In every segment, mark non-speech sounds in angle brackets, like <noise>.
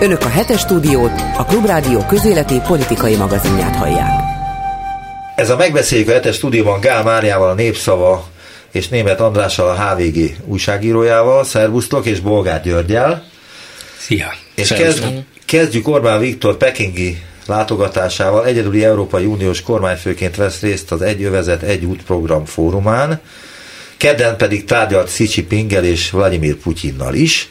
Önök a hetes stúdiót, a Klubrádió közéleti politikai magazinját hallják. Ez a megbeszéljük a hetes stúdióban Gál Máriával, a Népszava és Német Andrással, a HVG újságírójával, szervusztok, és Bolgár Györgyel. Szia! És kezd, kezdjük Orbán Viktor pekingi látogatásával. Egyedüli Európai Uniós kormányfőként vesz részt az Egy Övezet, Egy Út program fórumán. Kedden pedig tárgyalt Szicsi Pingel és Vladimir Putyinnal is.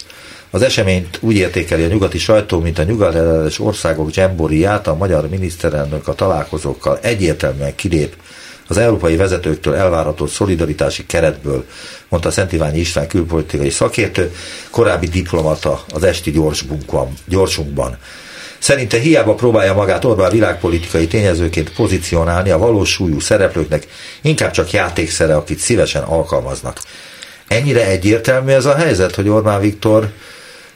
Az eseményt úgy értékeli a nyugati sajtó, mint a nyugat országok dzsemboriát, a magyar miniszterelnök a találkozókkal egyértelműen kilép az európai vezetőktől elvárható szolidaritási keretből, mondta Szent Iványi István külpolitikai szakértő, korábbi diplomata az esti gyorsunkban. gyorsunkban. Szerinte hiába próbálja magát Orbán világpolitikai tényezőként pozícionálni a valós súlyú szereplőknek, inkább csak játékszere, akit szívesen alkalmaznak. Ennyire egyértelmű ez a helyzet, hogy Orbán Viktor,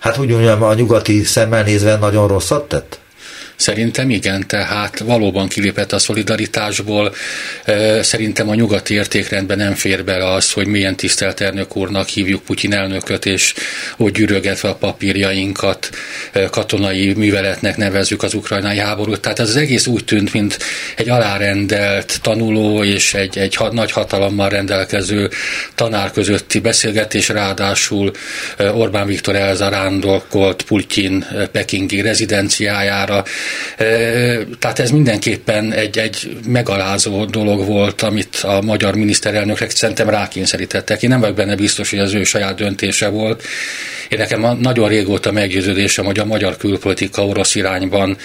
hát úgy mondjam, a nyugati szemmel nézve nagyon rosszat tett? Szerintem igen, tehát valóban kilépett a szolidaritásból. Szerintem a nyugati értékrendben nem fér bele az, hogy milyen tisztelt elnök úrnak hívjuk Putyin elnököt, és úgy gyűrögetve a papírjainkat katonai műveletnek nevezzük az ukrajnai háborút. Tehát ez az egész úgy tűnt, mint egy alárendelt tanuló és egy, egy nagy hatalommal rendelkező tanár közötti beszélgetés, ráadásul Orbán Viktor elzarándokolt Putyin pekingi rezidenciájára, tehát ez mindenképpen egy, egy megalázó dolog volt, amit a magyar miniszterelnökre szerintem rákényszerítettek. Én nem vagyok benne biztos, hogy az ő saját döntése volt. Én nekem nagyon régóta meggyőződésem, hogy a magyar külpolitika orosz irányban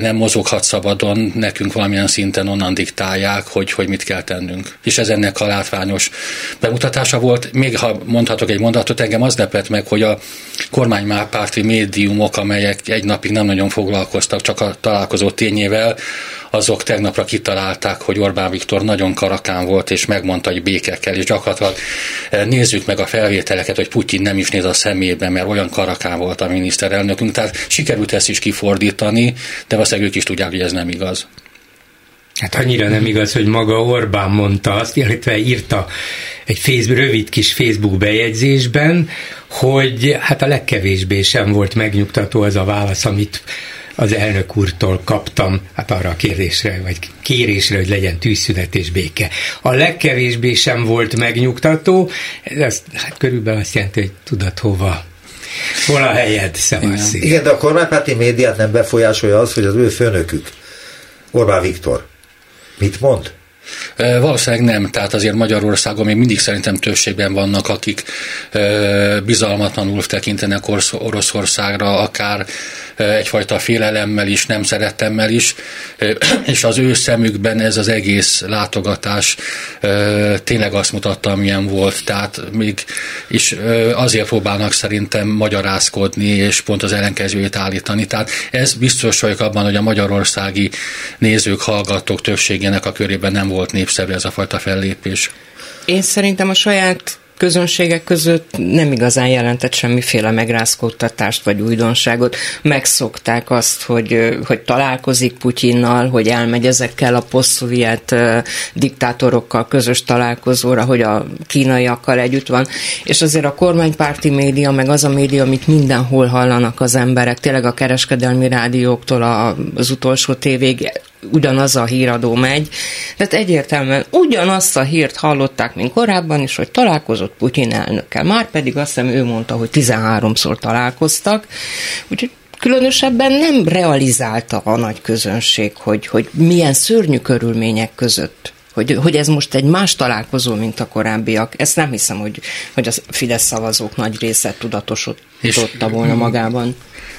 nem mozoghat szabadon, nekünk valamilyen szinten onnan diktálják, hogy, hogy mit kell tennünk. És ez ennek a látványos bemutatása volt. Még ha mondhatok egy mondatot, engem az lepett meg, hogy a kormánypárti médiumok, amelyek egy napig nem nagyon foglalkoztak csak a találkozó tényével, azok tegnapra kitalálták, hogy Orbán Viktor nagyon karakán volt, és megmondta, hogy béke kell, és gyakorlatilag. Eh, nézzük meg a felvételeket, hogy Putyin nem is néz a szemébe, mert olyan karakán volt a miniszterelnökünk, tehát sikerült ezt is kifordítani, de valószínűleg ők is tudják, hogy ez nem igaz. Hát annyira nem igaz, hogy maga Orbán mondta azt, illetve írta egy Facebook, rövid kis Facebook bejegyzésben, hogy hát a legkevésbé sem volt megnyugtató az a válasz, amit az elnök úrtól kaptam, hát arra a kérdésre, vagy kérésre, hogy legyen tűzszünet és béke. A legkevésbé sem volt megnyugtató, ez hát körülbelül azt jelenti, hogy tudod hova Hol a helyed, Szevaszi? Igen, de a kormánypárti médiát nem befolyásolja az, hogy az ő főnökük, Orbán Viktor, mit mond? Valószínűleg nem, tehát azért Magyarországon még mindig szerintem többségben vannak, akik bizalmatlanul tekintenek Oroszországra, akár egyfajta félelemmel is, nem szeretemmel is, <clears throat> és az ő szemükben ez az egész látogatás tényleg azt mutatta, amilyen volt, tehát még is azért próbálnak szerintem magyarázkodni, és pont az ellenkezőjét állítani. Tehát ez biztos vagyok abban, hogy a magyarországi nézők, hallgatók többségének a körében nem volt népszerű ez a fajta fellépés. Én szerintem a saját közönségek között nem igazán jelentett semmiféle megrázkódtatást vagy újdonságot. Megszokták azt, hogy, hogy találkozik Putyinnal, hogy elmegy ezekkel a posztszovjet diktátorokkal közös találkozóra, hogy a kínaiakkal együtt van. És azért a kormánypárti média, meg az a média, amit mindenhol hallanak az emberek, tényleg a kereskedelmi rádióktól az utolsó tévég, ugyanaz a híradó megy. Tehát egyértelműen ugyanazt a hírt hallották, mint korábban is, hogy találkozott Putyin elnökkel. Már pedig azt hiszem ő mondta, hogy 13-szor találkoztak. Úgyhogy különösebben nem realizálta a nagy közönség, hogy, hogy milyen szörnyű körülmények között hogy, hogy ez most egy más találkozó, mint a korábbiak. Ezt nem hiszem, hogy, hogy a Fidesz szavazók nagy része tudatosította volna magában.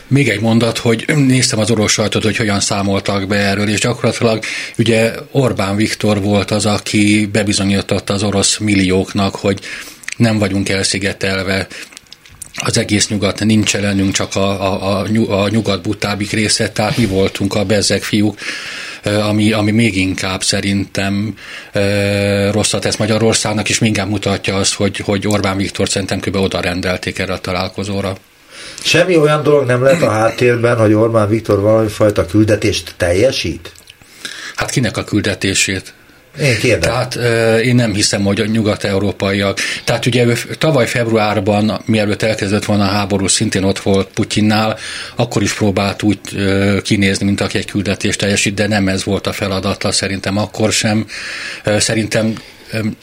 Még egy mondat, hogy néztem az orosz sajtot, hogy hogyan számoltak be erről, és gyakorlatilag ugye Orbán Viktor volt az, aki bebizonyította az orosz millióknak, hogy nem vagyunk elszigetelve, az egész nyugat nincs ellenünk, csak a, a, a, a nyugat butábik része, tehát mi voltunk a bezzeg fiúk, ami, ami még inkább szerintem rosszat tesz Magyarországnak, és inkább mutatja azt, hogy, hogy Orbán Viktor szerintem kb. oda rendelték erre a találkozóra. Semmi olyan dolog nem lehet a háttérben, hogy Orbán Viktor valamifajta küldetést teljesít? Hát kinek a küldetését? Én kérdem. Tehát én nem hiszem, hogy a nyugat-európaiak. Tehát ugye tavaly februárban, mielőtt elkezdett volna a háború, szintén ott volt Putyinnál, akkor is próbált úgy kinézni, mint aki egy küldetést teljesít, de nem ez volt a feladata, szerintem akkor sem. Szerintem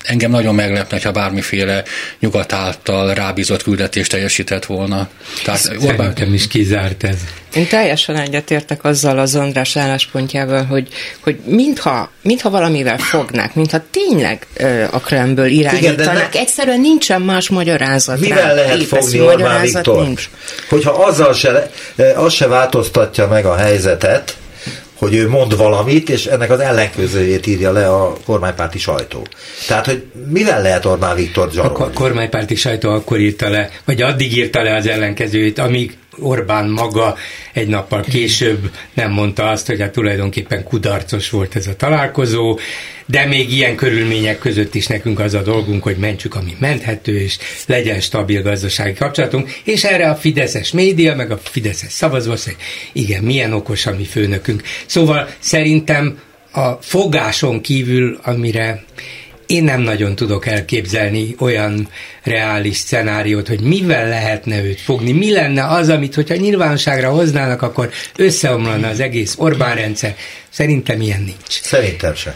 engem nagyon meglepne, ha bármiféle nyugat által rábízott küldetést teljesített volna. Tehát Orbán... is kizárt ez. Én teljesen egyetértek azzal az András álláspontjával, hogy, hogy mintha, mintha valamivel fognák, mintha tényleg ö, a Kremből irányítanák. Igen, Egyszerűen nincsen más magyarázat Mivel rá. lehet fogni Orbán Viktor? Nincs. Hogyha azzal se, az se változtatja meg a helyzetet, hogy ő mond valamit, és ennek az ellenkezőjét írja le a kormánypárti sajtó. Tehát, hogy mivel lehet Orbán Viktor zsarolni? A kormánypárti sajtó akkor írta le, vagy addig írta le az ellenkezőjét, amíg Orbán maga egy nappal később nem mondta azt, hogy hát tulajdonképpen kudarcos volt ez a találkozó, de még ilyen körülmények között is nekünk az a dolgunk, hogy mentsük, ami menthető, és legyen stabil gazdasági kapcsolatunk, és erre a Fideszes média, meg a Fideszes szavazó, igen, milyen okos a mi főnökünk. Szóval szerintem a fogáson kívül, amire én nem nagyon tudok elképzelni olyan reális szenáriót, hogy mivel lehetne őt fogni, mi lenne az, amit, hogyha nyilvánosságra hoznának, akkor összeomlana az egész Orbán rendszer. Szerintem ilyen nincs. Szerintem sem.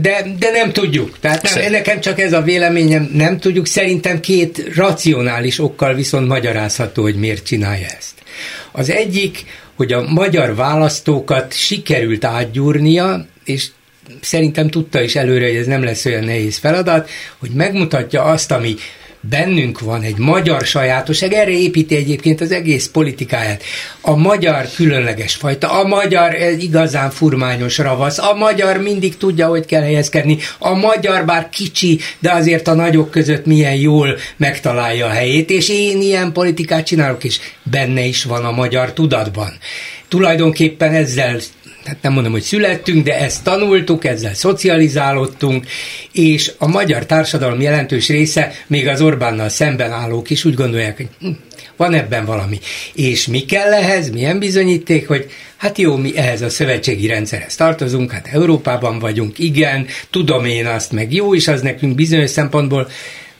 De, de nem tudjuk. Tehát nem, nekem csak ez a véleményem, nem tudjuk. Szerintem két racionális okkal viszont magyarázható, hogy miért csinálja ezt. Az egyik, hogy a magyar választókat sikerült átgyúrnia, és szerintem tudta is előre, hogy ez nem lesz olyan nehéz feladat, hogy megmutatja azt, ami bennünk van egy magyar sajátosság, erre építi egyébként az egész politikáját. A magyar különleges fajta, a magyar igazán furmányos ravasz, a magyar mindig tudja, hogy kell helyezkedni, a magyar bár kicsi, de azért a nagyok között milyen jól megtalálja a helyét, és én ilyen politikát csinálok, és benne is van a magyar tudatban. Tulajdonképpen ezzel hát nem mondom, hogy születtünk, de ezt tanultuk, ezzel szocializálódtunk, és a magyar társadalom jelentős része, még az Orbánnal szemben állók is úgy gondolják, hogy hm, van ebben valami. És mi kell ehhez? Milyen bizonyíték, hogy hát jó, mi ehhez a szövetségi rendszerhez tartozunk, hát Európában vagyunk, igen, tudom én azt, meg jó is az nekünk bizonyos szempontból,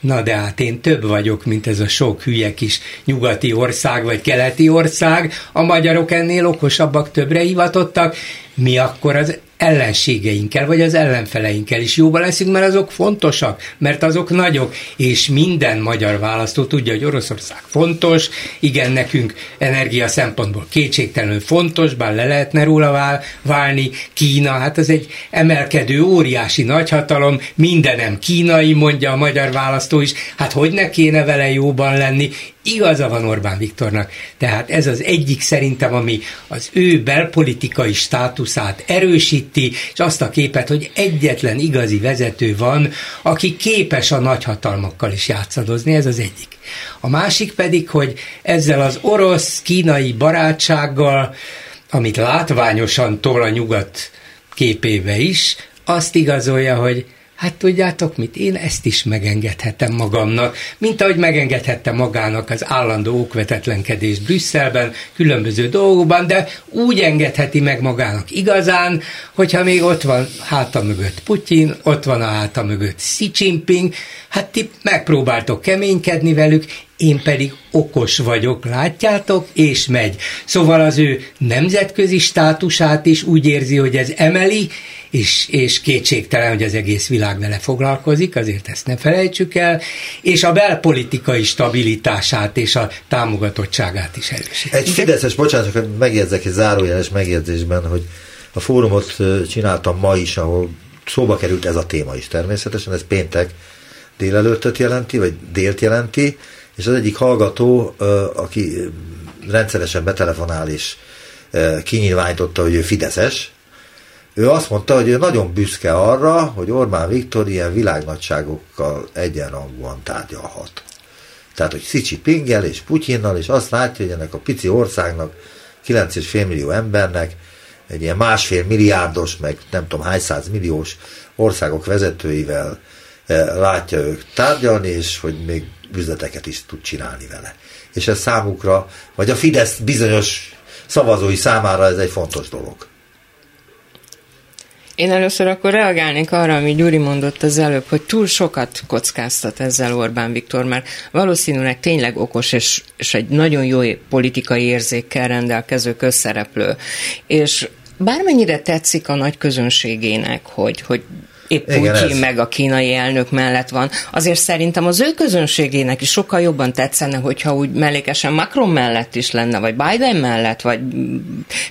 Na de hát én több vagyok, mint ez a sok hülye kis nyugati ország vagy keleti ország. A magyarok ennél okosabbak, többre hivatottak. Mi akkor az ellenségeinkkel, vagy az ellenfeleinkkel is jóba leszünk, mert azok fontosak, mert azok nagyok, és minden magyar választó tudja, hogy Oroszország fontos, igen, nekünk energia szempontból kétségtelenül fontos, bár le lehetne róla vál, válni, Kína, hát az egy emelkedő, óriási nagyhatalom, mindenem kínai, mondja a magyar választó is, hát hogy ne kéne vele jóban lenni, igaza van Orbán Viktornak. Tehát ez az egyik szerintem, ami az ő belpolitikai státuszát erősíti, és azt a képet, hogy egyetlen igazi vezető van, aki képes a nagyhatalmakkal is játszadozni, ez az egyik. A másik pedig, hogy ezzel az orosz-kínai barátsággal, amit látványosan tol a nyugat képébe is, azt igazolja, hogy Hát tudjátok mit, én ezt is megengedhetem magamnak, mint ahogy megengedhette magának az állandó okvetetlenkedést Brüsszelben, különböző dolgokban, de úgy engedheti meg magának igazán, hogyha még ott van háta mögött Putyin, ott van a háta mögött Xi Jinping, hát ti megpróbáltok keménykedni velük, én pedig okos vagyok, látjátok, és megy. Szóval az ő nemzetközi státusát is úgy érzi, hogy ez emeli, és, és kétségtelen, hogy az egész világ vele foglalkozik, azért ezt ne felejtsük el, és a belpolitikai stabilitását és a támogatottságát is erősíti. Egy Fideszes, bocsánat, csak megjegyzek egy zárójeles megjegyzésben, hogy a fórumot csináltam ma is, ahol szóba került ez a téma is természetesen, ez péntek délelőttöt jelenti, vagy délt jelenti, és az egyik hallgató, aki rendszeresen betelefonál és kinyilvánította, hogy ő Fideszes, ő azt mondta, hogy ő nagyon büszke arra, hogy Orbán Viktor ilyen világnagyságokkal egyenrangúan tárgyalhat. Tehát, hogy Szicsi Pingel és Putyinnal, és azt látja, hogy ennek a pici országnak, 9,5 millió embernek, egy ilyen másfél milliárdos, meg nem tudom hány milliós országok vezetőivel látja ők tárgyalni, és hogy még üzleteket is tud csinálni vele. És ez számukra, vagy a Fidesz bizonyos szavazói számára ez egy fontos dolog. Én először akkor reagálnék arra, ami Gyuri mondott az előbb, hogy túl sokat kockáztat ezzel Orbán Viktor, mert valószínűleg tényleg okos és, és egy nagyon jó politikai érzékkel rendelkező közszereplő. És bármennyire tetszik a nagy közönségének, hogy, hogy épp Igen, Putyin ez. meg a kínai elnök mellett van. Azért szerintem az ő közönségének is sokkal jobban tetszene, hogyha úgy mellékesen Macron mellett is lenne, vagy Biden mellett, vagy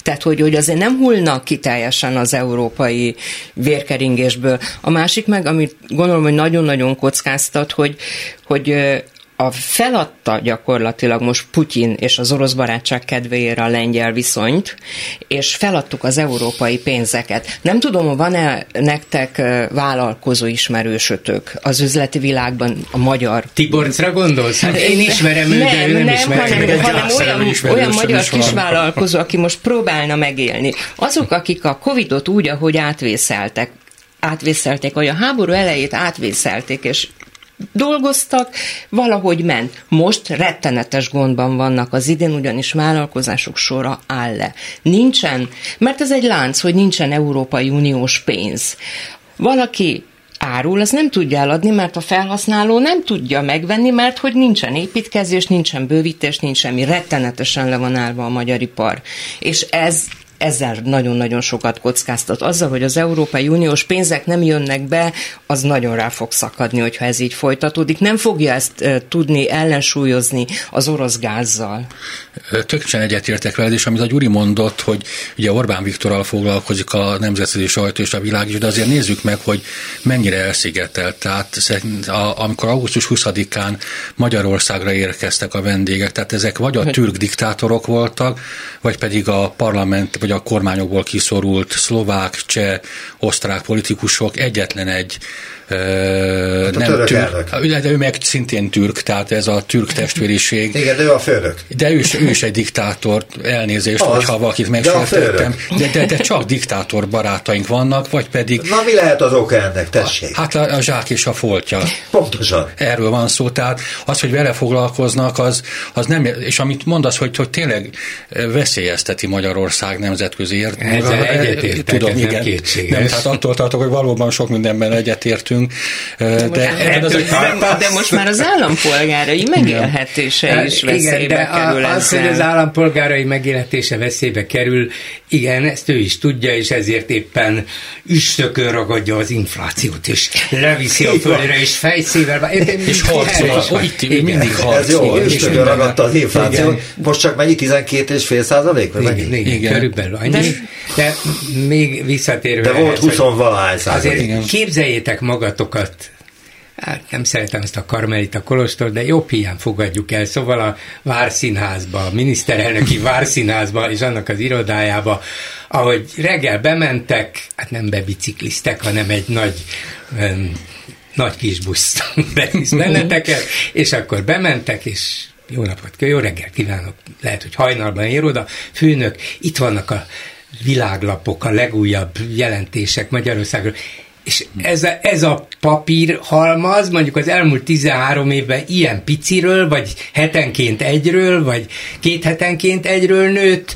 tehát, hogy, hogy azért nem hullnak ki teljesen az európai vérkeringésből. A másik meg, amit gondolom, hogy nagyon-nagyon kockáztat, hogy, hogy a feladta gyakorlatilag most Putyin és az orosz barátság kedvéért a lengyel viszonyt, és feladtuk az európai pénzeket. Nem tudom, van-e nektek vállalkozó ismerősötök az üzleti világban a magyar... Tiborcra gondolsz? Hát én ismerem őt, de ő nem, nem ismerem. Hanem, hanem olyan, olyan magyar kisvállalkozó, aki most próbálna megélni. Azok, akik a Covidot úgy, ahogy átvészeltek, átvészelték, vagy a háború elejét átvészelték, és dolgoztak, valahogy ment. Most rettenetes gondban vannak az idén, ugyanis vállalkozások sora áll le. Nincsen, mert ez egy lánc, hogy nincsen Európai Uniós pénz. Valaki árul, az nem tudja eladni, mert a felhasználó nem tudja megvenni, mert hogy nincsen építkezés, nincsen bővítés, nincs semmi. Rettenetesen le van állva a magyar ipar. És ez ezzel nagyon-nagyon sokat kockáztat. Azzal, hogy az Európai Uniós pénzek nem jönnek be, az nagyon rá fog szakadni, hogyha ez így folytatódik. Nem fogja ezt e, tudni ellensúlyozni az orosz gázzal. Tökéletesen egyetértek veled, és amit a Gyuri mondott, hogy ugye Orbán Viktorral foglalkozik a nemzetközi sajtó és a világ is, de azért nézzük meg, hogy mennyire elszigetelt. Tehát amikor augusztus 20-án Magyarországra érkeztek a vendégek, tehát ezek vagy a türk diktátorok voltak, vagy pedig a parlament, vagy a kormányokból kiszorult szlovák, cseh, osztrák politikusok egyetlen egy Hát a nem türk, de ő meg szintén türk, tehát ez a türk testvériség. Igen, de ő a főnök. De ő is, ő is egy diktátor, elnézést, az, hogyha valakit megsértettem, de, de, de, csak diktátor barátaink vannak, vagy pedig... Na mi lehet az oka ennek, tessék? Hát a, a zsák és a foltja. Pontosan. Erről van szó, tehát az, hogy vele foglalkoznak, az, az nem, és amit mondasz, hogy, hogy tényleg veszélyezteti Magyarország nemzetközi. Ezzel egyetértek, Tudom, ez igen. Nem, nem, tehát attól tartok, hogy valóban sok mindenben egyetértünk. De, de, az, de, de most már az állampolgárai megélhetése is veszélybe igen, de kerül a, az, hogy az állampolgárai megélhetése veszélybe kerül, igen, ezt ő is tudja, és ezért éppen üstökön ragadja az inflációt, és leviszi a földre, és fejszével. És harcol, itt igen, mindig harcol. Ez jó, üstökön ragadta az inflációt. Most csak mennyi 12 és fél százalék? Igen, igen, igen, körülbelül annyi. De még visszatérve. De volt 20 valahány százalék. Azért képzeljétek magatokat hát nem szeretem ezt a Karmelita Kolostor, de jobb hiány fogadjuk el. Szóval a Várszínházba, a miniszterelnöki <laughs> Várszínházba és annak az irodájába, ahogy reggel bementek, hát nem bebicikliztek, hanem egy nagy um, nagy kis busz <laughs> bevisz benneteket, és akkor bementek, és jó napot, jó reggelt kívánok, lehet, hogy hajnalban ér oda, főnök, itt vannak a világlapok, a legújabb jelentések Magyarországról, és ez a, ez a papír halmaz, mondjuk az elmúlt 13 évben ilyen piciről, vagy hetenként egyről, vagy két hetenként egyről nőtt,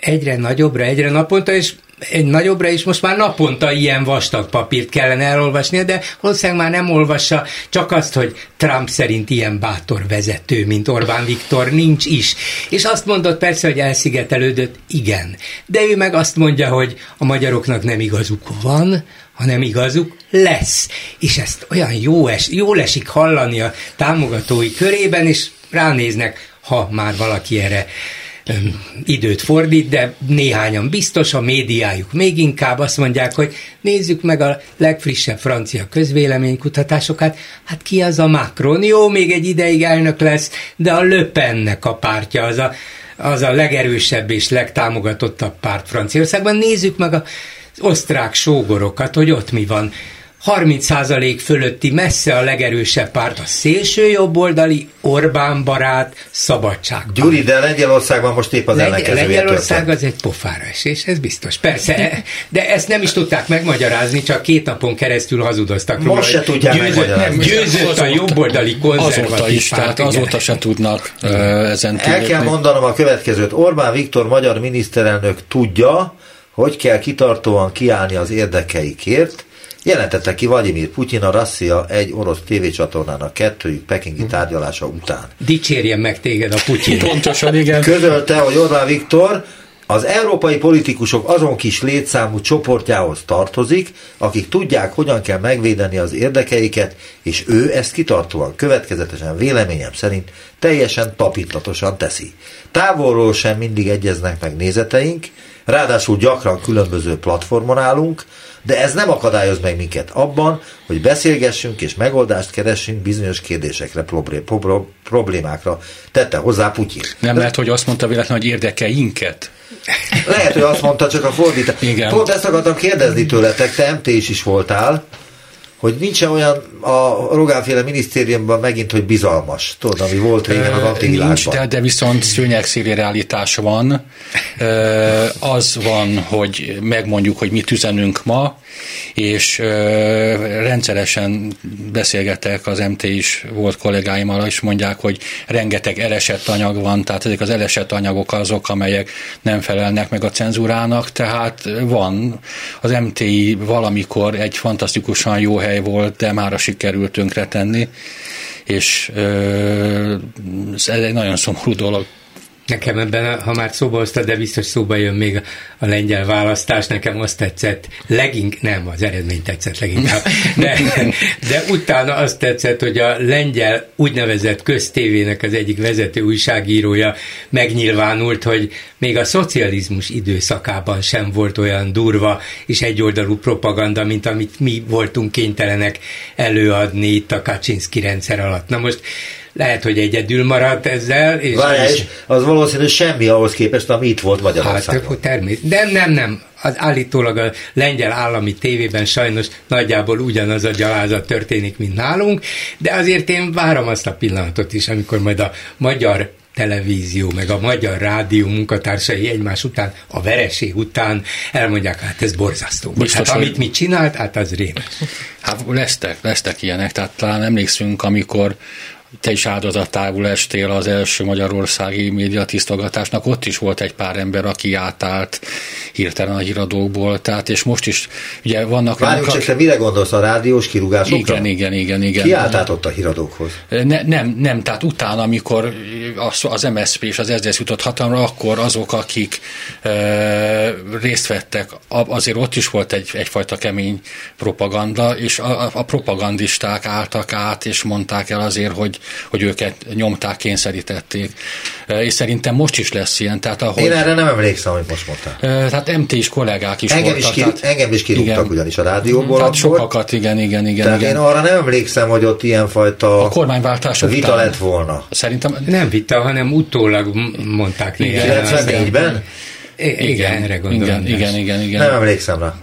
egyre nagyobbra, egyre naponta, és egy nagyobbra, és most már naponta ilyen vastag papírt kellene elolvasnia, de valószínűleg már nem olvassa, csak azt, hogy Trump szerint ilyen bátor vezető, mint Orbán Viktor nincs is. És azt mondott persze, hogy elszigetelődött, igen. De ő meg azt mondja, hogy a magyaroknak nem igazuk van, hanem igazuk lesz. És ezt olyan jó es, jól esik hallani a támogatói körében, és ránéznek, ha már valaki erre időt fordít, de néhányan biztos, a médiájuk még inkább azt mondják, hogy nézzük meg a legfrissebb francia közvéleménykutatásokat, hát ki az a Macron? Jó, még egy ideig elnök lesz, de a Le Pennek a pártja az a, az a legerősebb és legtámogatottabb párt Franciaországban. Nézzük meg a osztrák sógorokat, hogy ott mi van. 30% fölötti messze a legerősebb párt a szélső jobboldali Orbán barát szabadság. Gyuri, de Lengyelországban most épp az Lengy- ellenkezője Lengyelország az egy pofára esés, ez biztos. Persze, <laughs> de ezt nem is tudták megmagyarázni, csak két napon keresztül hazudoztak róla. Most se tudják győzött, megmagyarázni. Győzött a jobboldali konzervatív Azóta is, tehát azóta se tudnak uh, ezen El kell mondanom a következőt. Orbán Viktor magyar miniszterelnök tudja, hogy kell kitartóan kiállni az érdekeikért, jelentette ki Vladimir Putyin a Rasszia egy orosz tévécsatornának kettőjük pekingi tárgyalása után. Dicsérjen meg téged a Putyin. <laughs> Pontosan, igen. Közölte, hogy Orbán Viktor az európai politikusok azon kis létszámú csoportjához tartozik, akik tudják, hogyan kell megvédeni az érdekeiket, és ő ezt kitartóan, következetesen véleményem szerint teljesen tapintatosan teszi. Távolról sem mindig egyeznek meg nézeteink, ráadásul gyakran különböző platformon állunk, de ez nem akadályoz meg minket abban, hogy beszélgessünk és megoldást keressünk bizonyos kérdésekre, problémákra, tette hozzá Putyin. Nem lehet, hogy azt mondta véletlenül, hogy érdekeinket? Lehet, hogy azt mondta, csak a fordítás. Pont ezt akartam kérdezni tőletek, te MT is is voltál, hogy nincsen olyan a Rogánféle minisztériumban megint, hogy bizalmas, tudod, ami volt régen az antivilágban. Nincs, de, de viszont szőnyegszíri realitás van. Az van, hogy megmondjuk, hogy mit üzenünk ma, és rendszeresen beszélgetek az MT is volt kollégáimmal, és mondják, hogy rengeteg elesett anyag van, tehát ezek az elesett anyagok azok, amelyek nem felelnek meg a cenzúrának, tehát van. Az MTI valamikor egy fantasztikusan jó hely volt, de már a sikerült tönkretenni, és ez egy nagyon szomorú dolog. Nekem ebben, ha már szóba hoztad, de biztos szóba jön még a lengyel választás, nekem azt tetszett, legink, nem, az eredmény tetszett leginkább, de, de utána azt tetszett, hogy a lengyel úgynevezett köztévének az egyik vezető újságírója megnyilvánult, hogy még a szocializmus időszakában sem volt olyan durva és egyoldalú propaganda, mint amit mi voltunk kénytelenek előadni itt a Kaczynszki rendszer alatt. Na most lehet, hogy egyedül maradt ezzel. És, Várjál, és az valószínű semmi ahhoz képest, ami itt volt Magyarországon. Hát, természetesen. De nem, nem. Az állítólag a lengyel állami tévében sajnos nagyjából ugyanaz a gyalázat történik, mint nálunk, de azért én várom azt a pillanatot is, amikor majd a magyar televízió, meg a magyar rádió munkatársai egymás után, a vereség után elmondják, hát ez borzasztó. Biztos, hát amit mi csinált, hát az rémes. Hát lesztek, lesztek ilyenek, tehát talán emlékszünk, amikor te is áldozatául estél az első magyarországi médiatisztogatásnak, ott is volt egy pár ember, aki átállt hirtelen a híradókból, tehát és most is, ugye vannak... Várjunk csak, te mire gondolsz a rádiós kirúgásokra? Igen, igen, igen. igen. Ki állt át ott a híradókhoz? Ne, nem, nem, tehát utána, amikor az, az MSZP és az SZDSZ jutott hatalomra, akkor azok, akik e, részt vettek, azért ott is volt egy, egyfajta kemény propaganda, és a, a propagandisták álltak át, és mondták el azért, hogy hogy őket nyomták, kényszerítették. És szerintem most is lesz ilyen. Tehát ahogy, Én erre nem emlékszem, hogy most mondtál. Tehát MT is kollégák is engem voltak. Is kirú, tehát, engem is kirúgtak igen, ugyanis a rádióból. Tehát sokakat, igen, igen, igen. Tehát igen. én arra nem emlékszem, hogy ott ilyenfajta a kormányváltás vita után. lett volna. Szerintem nem vita, hanem utólag mondták néha. 94-ben? Igen, igen, erre gondolom. Igen, igen, igen, igen. Nem emlékszem rá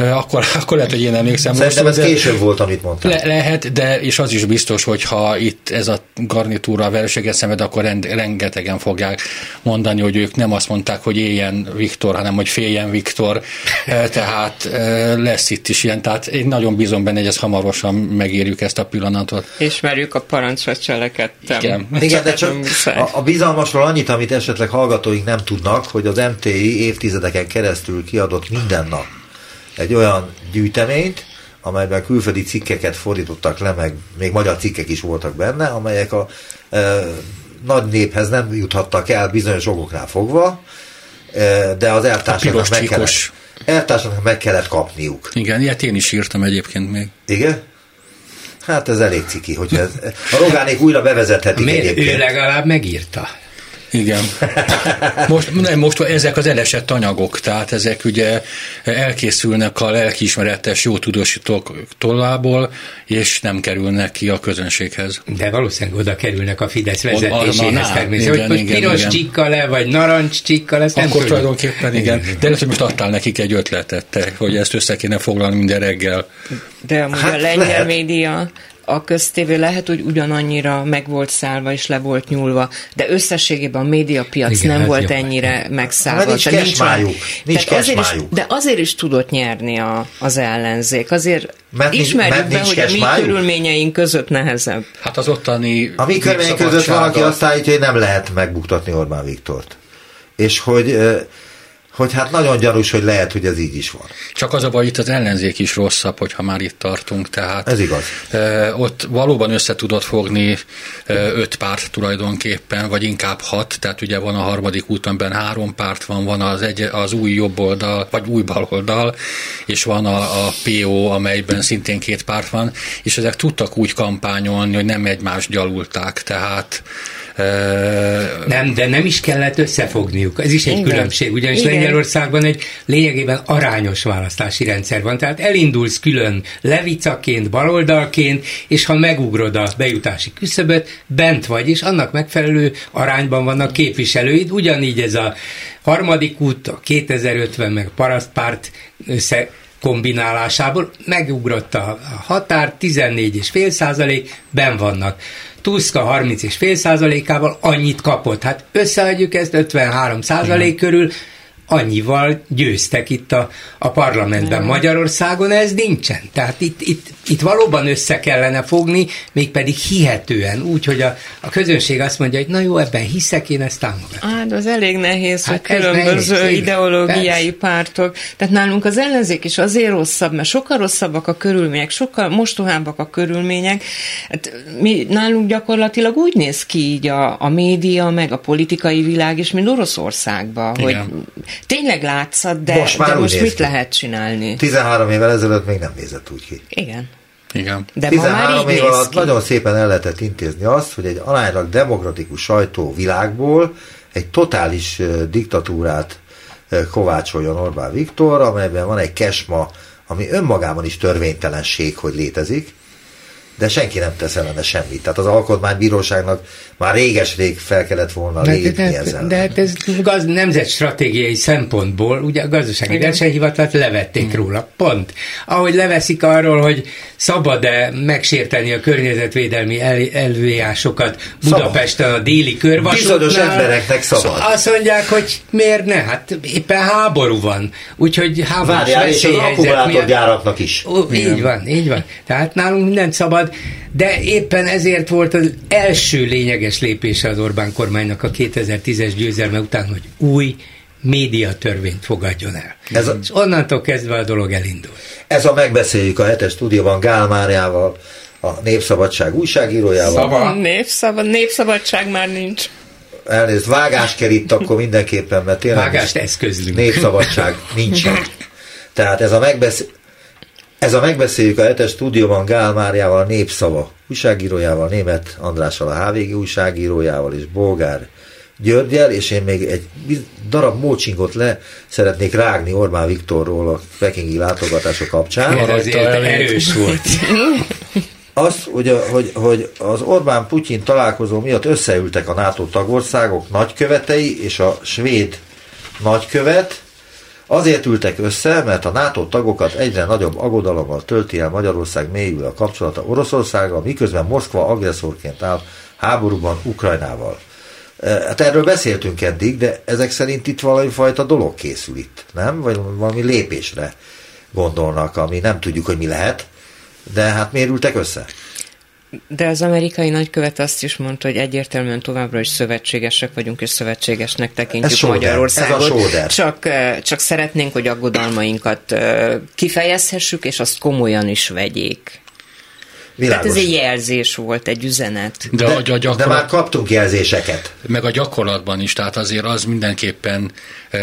akkor, <laughs> akkor lehet, hogy én emlékszem. Szerintem most, ez később volt, amit mondtam. Le, lehet, de és az is biztos, hogy ha itt ez a garnitúra a verséget szenved, akkor rend, rengetegen fogják mondani, hogy ők nem azt mondták, hogy éljen Viktor, hanem hogy féljen Viktor. Tehát lesz itt is ilyen. Tehát én nagyon bízom benne, hogy ez hamarosan megérjük ezt a pillanatot. Ismerjük a parancsra cselekedtem. Igen. Igen, de csak a, a bizalmasról annyit, amit esetleg hallgatóink nem tudnak, hogy az MTI évtizedeken keresztül kiadott minden nap egy olyan gyűjteményt, amelyben külföldi cikkeket fordítottak le, meg még magyar cikkek is voltak benne, amelyek a e, nagy néphez nem juthattak el bizonyos okoknál fogva, e, de az eltársaknak meg, kellett, eltársaknak meg kellett kapniuk. Igen, ilyet én is írtam egyébként még. Igen? Hát ez elég ciki, hogy ez, a rogánék újra bevezethetik Miért? egyébként. Ő legalább megírta. Igen. Most, nem, most ezek az elesett anyagok, tehát ezek ugye elkészülnek a lelkiismeretes jó tudósítók tollából, és nem kerülnek ki a közönséghez. De valószínűleg oda kerülnek a Fidesz vezetéséhez természetesen. Hogy most piros csikka le, vagy narancs csikka lesz, nem Akkor tulajdonképpen igen. igen. De lehet, hogy most adtál nekik egy ötletet, te, hogy ezt össze kéne foglalni minden reggel. De amúgy hát a lengyel lehet. média a köztévé lehet, hogy ugyanannyira meg volt szállva és le volt nyúlva, de összességében a médiapiac Igen, nem volt jobb. ennyire megszállva. nincs kesmájuk. Nincs azért is, de azért is tudott nyerni a, az ellenzék. Azért mert ismerjük mert be, hogy a mi körülményeink között nehezebb. Hát az ottani... A mi körülményeink között valaki azt állítja, hogy nem lehet megbuktatni Orbán Viktort. És hogy hogy hát nagyon gyanús, hogy lehet, hogy ez így is van. Csak az a baj, itt az ellenzék is rosszabb, hogyha már itt tartunk. Tehát, ez igaz. E, ott valóban össze tudott fogni e, öt párt tulajdonképpen, vagy inkább hat, tehát ugye van a harmadik útonben három párt van, van az, egy, az új jobb oldal, vagy új bal oldal, és van a, a PO, amelyben szintén két párt van, és ezek tudtak úgy kampányolni, hogy nem egymást gyalulták, tehát nem, de nem is kellett összefogniuk. Ez is egy Igen. különbség, ugyanis Igen. Lengyelországban egy lényegében arányos választási rendszer van. Tehát elindulsz külön levicaként, baloldalként, és ha megugrod a bejutási küszöböt, bent vagy, és annak megfelelő arányban vannak képviselőid. Ugyanígy ez a harmadik út, a 2050 meg parasztpárt össze kombinálásából megugrott a határ, 14,5 százalék, ben vannak. Tuska 30 és fél százalékával annyit kapott. Hát összeadjuk ezt 53 százalék körül, annyival győztek itt a, a parlamentben. Magyarországon ez nincsen. Tehát itt, itt, itt valóban össze kellene fogni, mégpedig hihetően, úgy, hogy a, a közönség azt mondja, hogy na jó, ebben hiszek, én ezt támogatom. Hát az elég nehéz, hát hogy különböző nehéz, ideológiái persze. pártok. Tehát nálunk az ellenzék is azért rosszabb, mert sokkal rosszabbak a körülmények, sokkal mostohábbak a körülmények. Hát mi nálunk gyakorlatilag úgy néz ki így a, a média, meg a politikai világ is, mint Oroszországban, hogy tényleg látszat, de most, már de most mit ki. lehet csinálni? 13 évvel ezelőtt még nem nézett úgy ki. Igen. Igen. De 13 év alatt nagyon szépen el lehetett intézni azt, hogy egy aránylag demokratikus sajtó világból egy totális diktatúrát kovácsoljon Orbán Viktor, amelyben van egy kesma, ami önmagában is törvénytelenség, hogy létezik, de senki nem tesz ellene semmit. Tehát az alkotmánybíróságnak már réges-rég fel kellett volna de, lépni de, ezzel. De hát ez gaz, nemzetstratégiai szempontból, ugye a gazdasági versenyhivatalt levették hmm. róla, pont. Ahogy leveszik arról, hogy szabad-e megsérteni a környezetvédelmi el, előjásokat Budapesten a déli körvasútnál. Bizonyos embereknek szabad. Azt mondják, hogy miért ne? Hát éppen háború van. Úgyhogy háborús Várjál, és az akkumulátorgyáraknak is. Ó, így van, így van. Tehát nálunk mindent szabad, de éppen ezért volt az első lényeges lépése az Orbán kormánynak a 2010-es győzelme után, hogy új médiatörvényt fogadjon el. Ez a, és onnantól kezdve a dolog elindul. Ez a megbeszéljük a hetes stúdióban Gál Máriával, a Népszabadság újságírójával. Szava. Népszabad, népszabadság már nincs. Elnézést, vágás kell itt akkor mindenképpen, mert tényleg Vágást eszközlünk. Népszabadság nincsen. <laughs> Tehát ez a megbeszélés ez a megbeszéljük a hetes stúdióban Gál Máriával, Népszava újságírójával, Német Andrással, a HVG újságírójával és Bolgár Györgyel, és én még egy darab mócsingot le szeretnék rágni Orbán Viktorról a pekingi látogatása kapcsán. Mert azért erős volt. Az, hogy, a, hogy, hogy az Orbán-Putyin találkozó miatt összeültek a NATO tagországok nagykövetei és a svéd nagykövet, Azért ültek össze, mert a NATO tagokat egyre nagyobb aggodalommal tölti el Magyarország mélyül a kapcsolata Oroszországgal, miközben Moszkva agresszorként áll háborúban Ukrajnával. E, hát erről beszéltünk eddig, de ezek szerint itt valami fajta dolog készül itt, nem? Vagy valami lépésre gondolnak, ami nem tudjuk, hogy mi lehet, de hát miért ültek össze? De az amerikai nagykövet azt is mondta, hogy egyértelműen továbbra is szövetségesek vagyunk, és szövetségesnek tekintjük ez Magyarországot. Ez csak, csak szeretnénk, hogy aggodalmainkat kifejezhessük, és azt komolyan is vegyék. Világos. Tehát ez egy jelzés volt, egy üzenet. De, de, a gyakorlat, de már kaptunk jelzéseket. Meg a gyakorlatban is, tehát azért az mindenképpen e,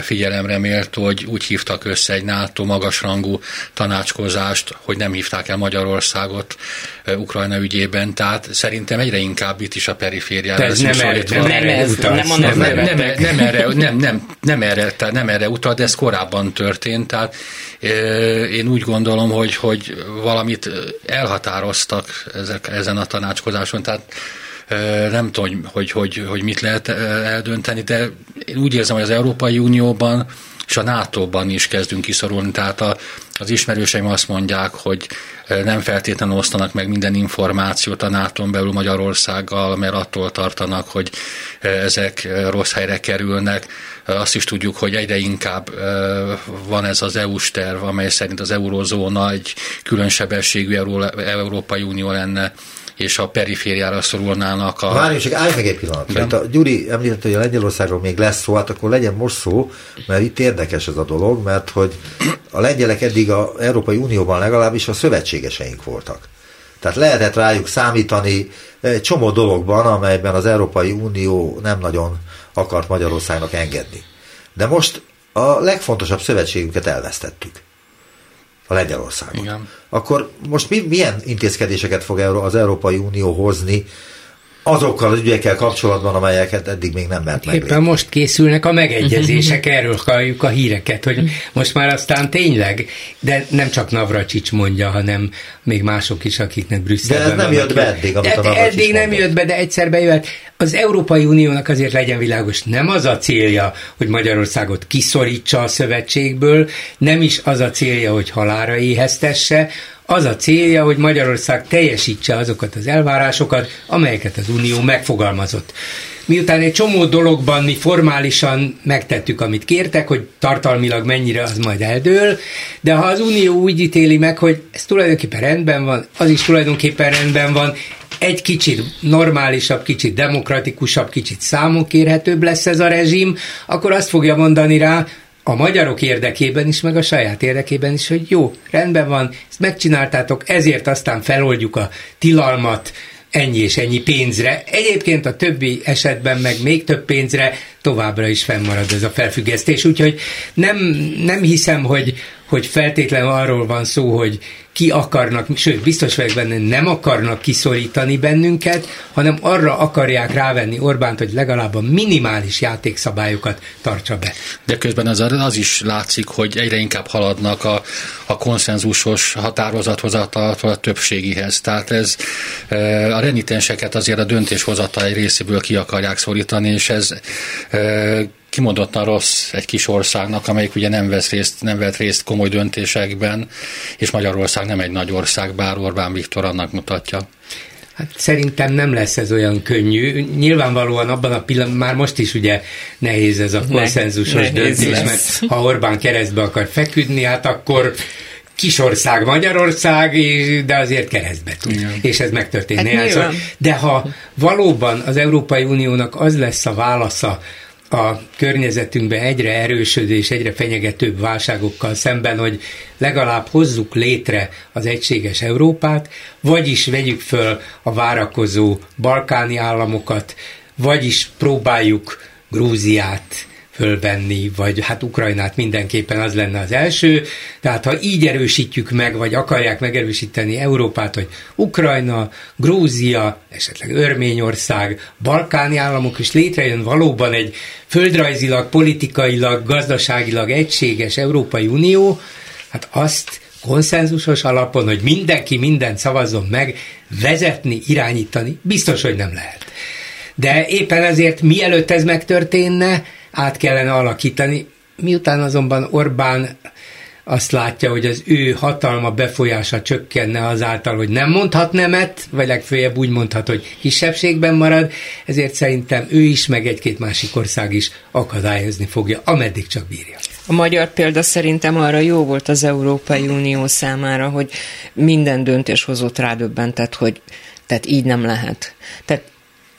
figyelemre méltó, hogy úgy hívtak össze egy NATO magasrangú tanácskozást, hogy nem hívták el Magyarországot e, Ukrajna ügyében, tehát szerintem egyre inkább itt is a perifériára. Ez nem, erre, nem, nem, nem, nem, nem, nem, erre, nem, nem, nem, erre, tehát nem erre utal, de ez korábban történt, tehát e, én úgy gondolom, hogy, hogy valamit elhatár határoztak ezek, ezen a tanácskozáson, tehát nem tudom, hogy, hogy, hogy mit lehet eldönteni, de én úgy érzem, hogy az Európai Unióban és a NATO-ban is kezdünk kiszorulni. Tehát a, az ismerőseim azt mondják, hogy nem feltétlenül osztanak meg minden információt a nato belül Magyarországgal, mert attól tartanak, hogy ezek rossz helyre kerülnek. Azt is tudjuk, hogy egyre inkább van ez az EU-s terv, amely szerint az eurozóna egy külön sebességű Európai Unió lenne és a perifériára szorulnának a... Várjunk, csak állj meg egy pillanatra. Itt a Gyuri említette, hogy a Lengyelországról még lesz szó, hát akkor legyen most szó, mert itt érdekes ez a dolog, mert hogy a lengyelek eddig a Európai Unióban legalábbis a szövetségeseink voltak. Tehát lehetett rájuk számítani egy csomó dologban, amelyben az Európai Unió nem nagyon akart Magyarországnak engedni. De most a legfontosabb szövetségünket elvesztettük a Lengyelországon. Igen. Akkor most mi, milyen intézkedéseket fog az Európai Unió hozni azokkal az ügyekkel kapcsolatban, amelyeket eddig még nem mert meglépni. Éppen most készülnek a megegyezések, erről halljuk a híreket, hogy most már aztán tényleg, de nem csak Navracsics mondja, hanem még mások is, akiknek Brüsszelben De ez nem jött be eddig, amit a Eddig nem jött be, de egyszer bejött. Az Európai Uniónak azért legyen világos, nem az a célja, hogy Magyarországot kiszorítsa a szövetségből, nem is az a célja, hogy halára éheztesse, az a célja, hogy Magyarország teljesítse azokat az elvárásokat, amelyeket az Unió megfogalmazott. Miután egy csomó dologban mi formálisan megtettük, amit kértek, hogy tartalmilag mennyire az majd eldől, de ha az Unió úgy ítéli meg, hogy ez tulajdonképpen rendben van, az is tulajdonképpen rendben van, egy kicsit normálisabb, kicsit demokratikusabb, kicsit számonkérhetőbb lesz ez a rezsim, akkor azt fogja mondani rá, a magyarok érdekében is, meg a saját érdekében is, hogy jó, rendben van, ezt megcsináltátok, ezért aztán feloldjuk a tilalmat, ennyi és ennyi pénzre. Egyébként a többi esetben meg még több pénzre továbbra is fennmarad ez a felfüggesztés, úgyhogy nem, nem hiszem, hogy, hogy feltétlenül arról van szó, hogy ki akarnak, sőt, biztos vagyok benne, nem akarnak kiszorítani bennünket, hanem arra akarják rávenni Orbánt, hogy legalább a minimális játékszabályokat tartsa be. De közben az, az is látszik, hogy egyre inkább haladnak a, a konszenzusos határozathozatal a többségihez. Tehát ez e, a renitenseket azért a döntéshozatal részéből ki akarják szorítani, és ez e, kimondottan rossz egy kis országnak, amelyik ugye nem vesz részt, nem vett részt komoly döntésekben, és Magyarország nem egy nagy ország, bár Orbán Viktor annak mutatja. Hát szerintem nem lesz ez olyan könnyű. Nyilvánvalóan abban a pillanatban, már most is ugye nehéz ez a konszenzusos ne, döntés, lesz. mert ha Orbán keresztbe akar feküdni, hát akkor kisország Magyarország, de azért keresztbe tud. Igen. És ez megtörténne. Hát de ha valóban az Európai Uniónak az lesz a válasza a környezetünkben egyre erősödő és egyre fenyegetőbb válságokkal szemben, hogy legalább hozzuk létre az egységes Európát, vagyis vegyük föl a várakozó balkáni államokat, vagyis próbáljuk Grúziát, fölvenni, vagy hát Ukrajnát mindenképpen az lenne az első. Tehát ha így erősítjük meg, vagy akarják megerősíteni Európát, hogy Ukrajna, Grúzia, esetleg Örményország, balkáni államok is létrejön valóban egy földrajzilag, politikailag, gazdaságilag egységes Európai Unió, hát azt konszenzusos alapon, hogy mindenki mindent szavazzon meg, vezetni, irányítani, biztos, hogy nem lehet. De éppen ezért mielőtt ez megtörténne, át kellene alakítani. Miután azonban Orbán azt látja, hogy az ő hatalma befolyása csökkenne azáltal, hogy nem mondhat nemet, vagy legfőjebb úgy mondhat, hogy kisebbségben marad, ezért szerintem ő is, meg egy-két másik ország is akadályozni fogja, ameddig csak bírja. A magyar példa szerintem arra jó volt az Európai Unió számára, hogy minden döntéshozót rádöbbentett, hogy tehát így nem lehet. Tehát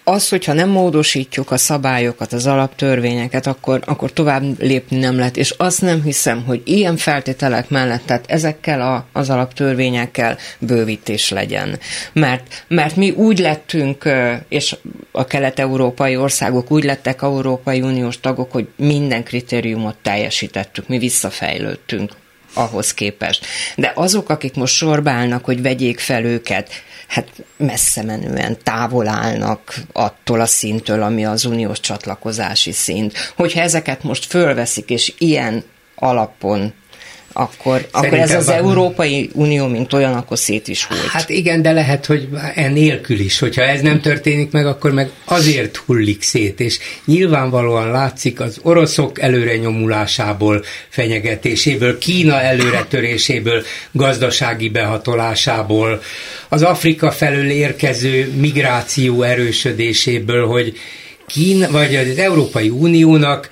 az, hogyha nem módosítjuk a szabályokat, az alaptörvényeket, akkor, akkor tovább lépni nem lehet. És azt nem hiszem, hogy ilyen feltételek mellett, tehát ezekkel a, az alaptörvényekkel bővítés legyen. Mert, mert mi úgy lettünk, és a kelet-európai országok úgy lettek Európai Uniós tagok, hogy minden kritériumot teljesítettük, mi visszafejlődtünk ahhoz képest. De azok, akik most sorbálnak, hogy vegyék fel őket, hát messze menően távol állnak attól a szintől, ami az uniós csatlakozási szint. Hogyha ezeket most fölveszik, és ilyen alapon akkor, akkor ez az van. Európai Unió, mint olyan, akkor szét is hult. Hát igen, de lehet, hogy enélkül is, hogyha ez nem történik meg, akkor meg azért hullik szét, és nyilvánvalóan látszik az oroszok előre nyomulásából, fenyegetéséből, Kína előretöréséből, gazdasági behatolásából, az Afrika felől érkező migráció erősödéséből, hogy Kína, vagy az Európai Uniónak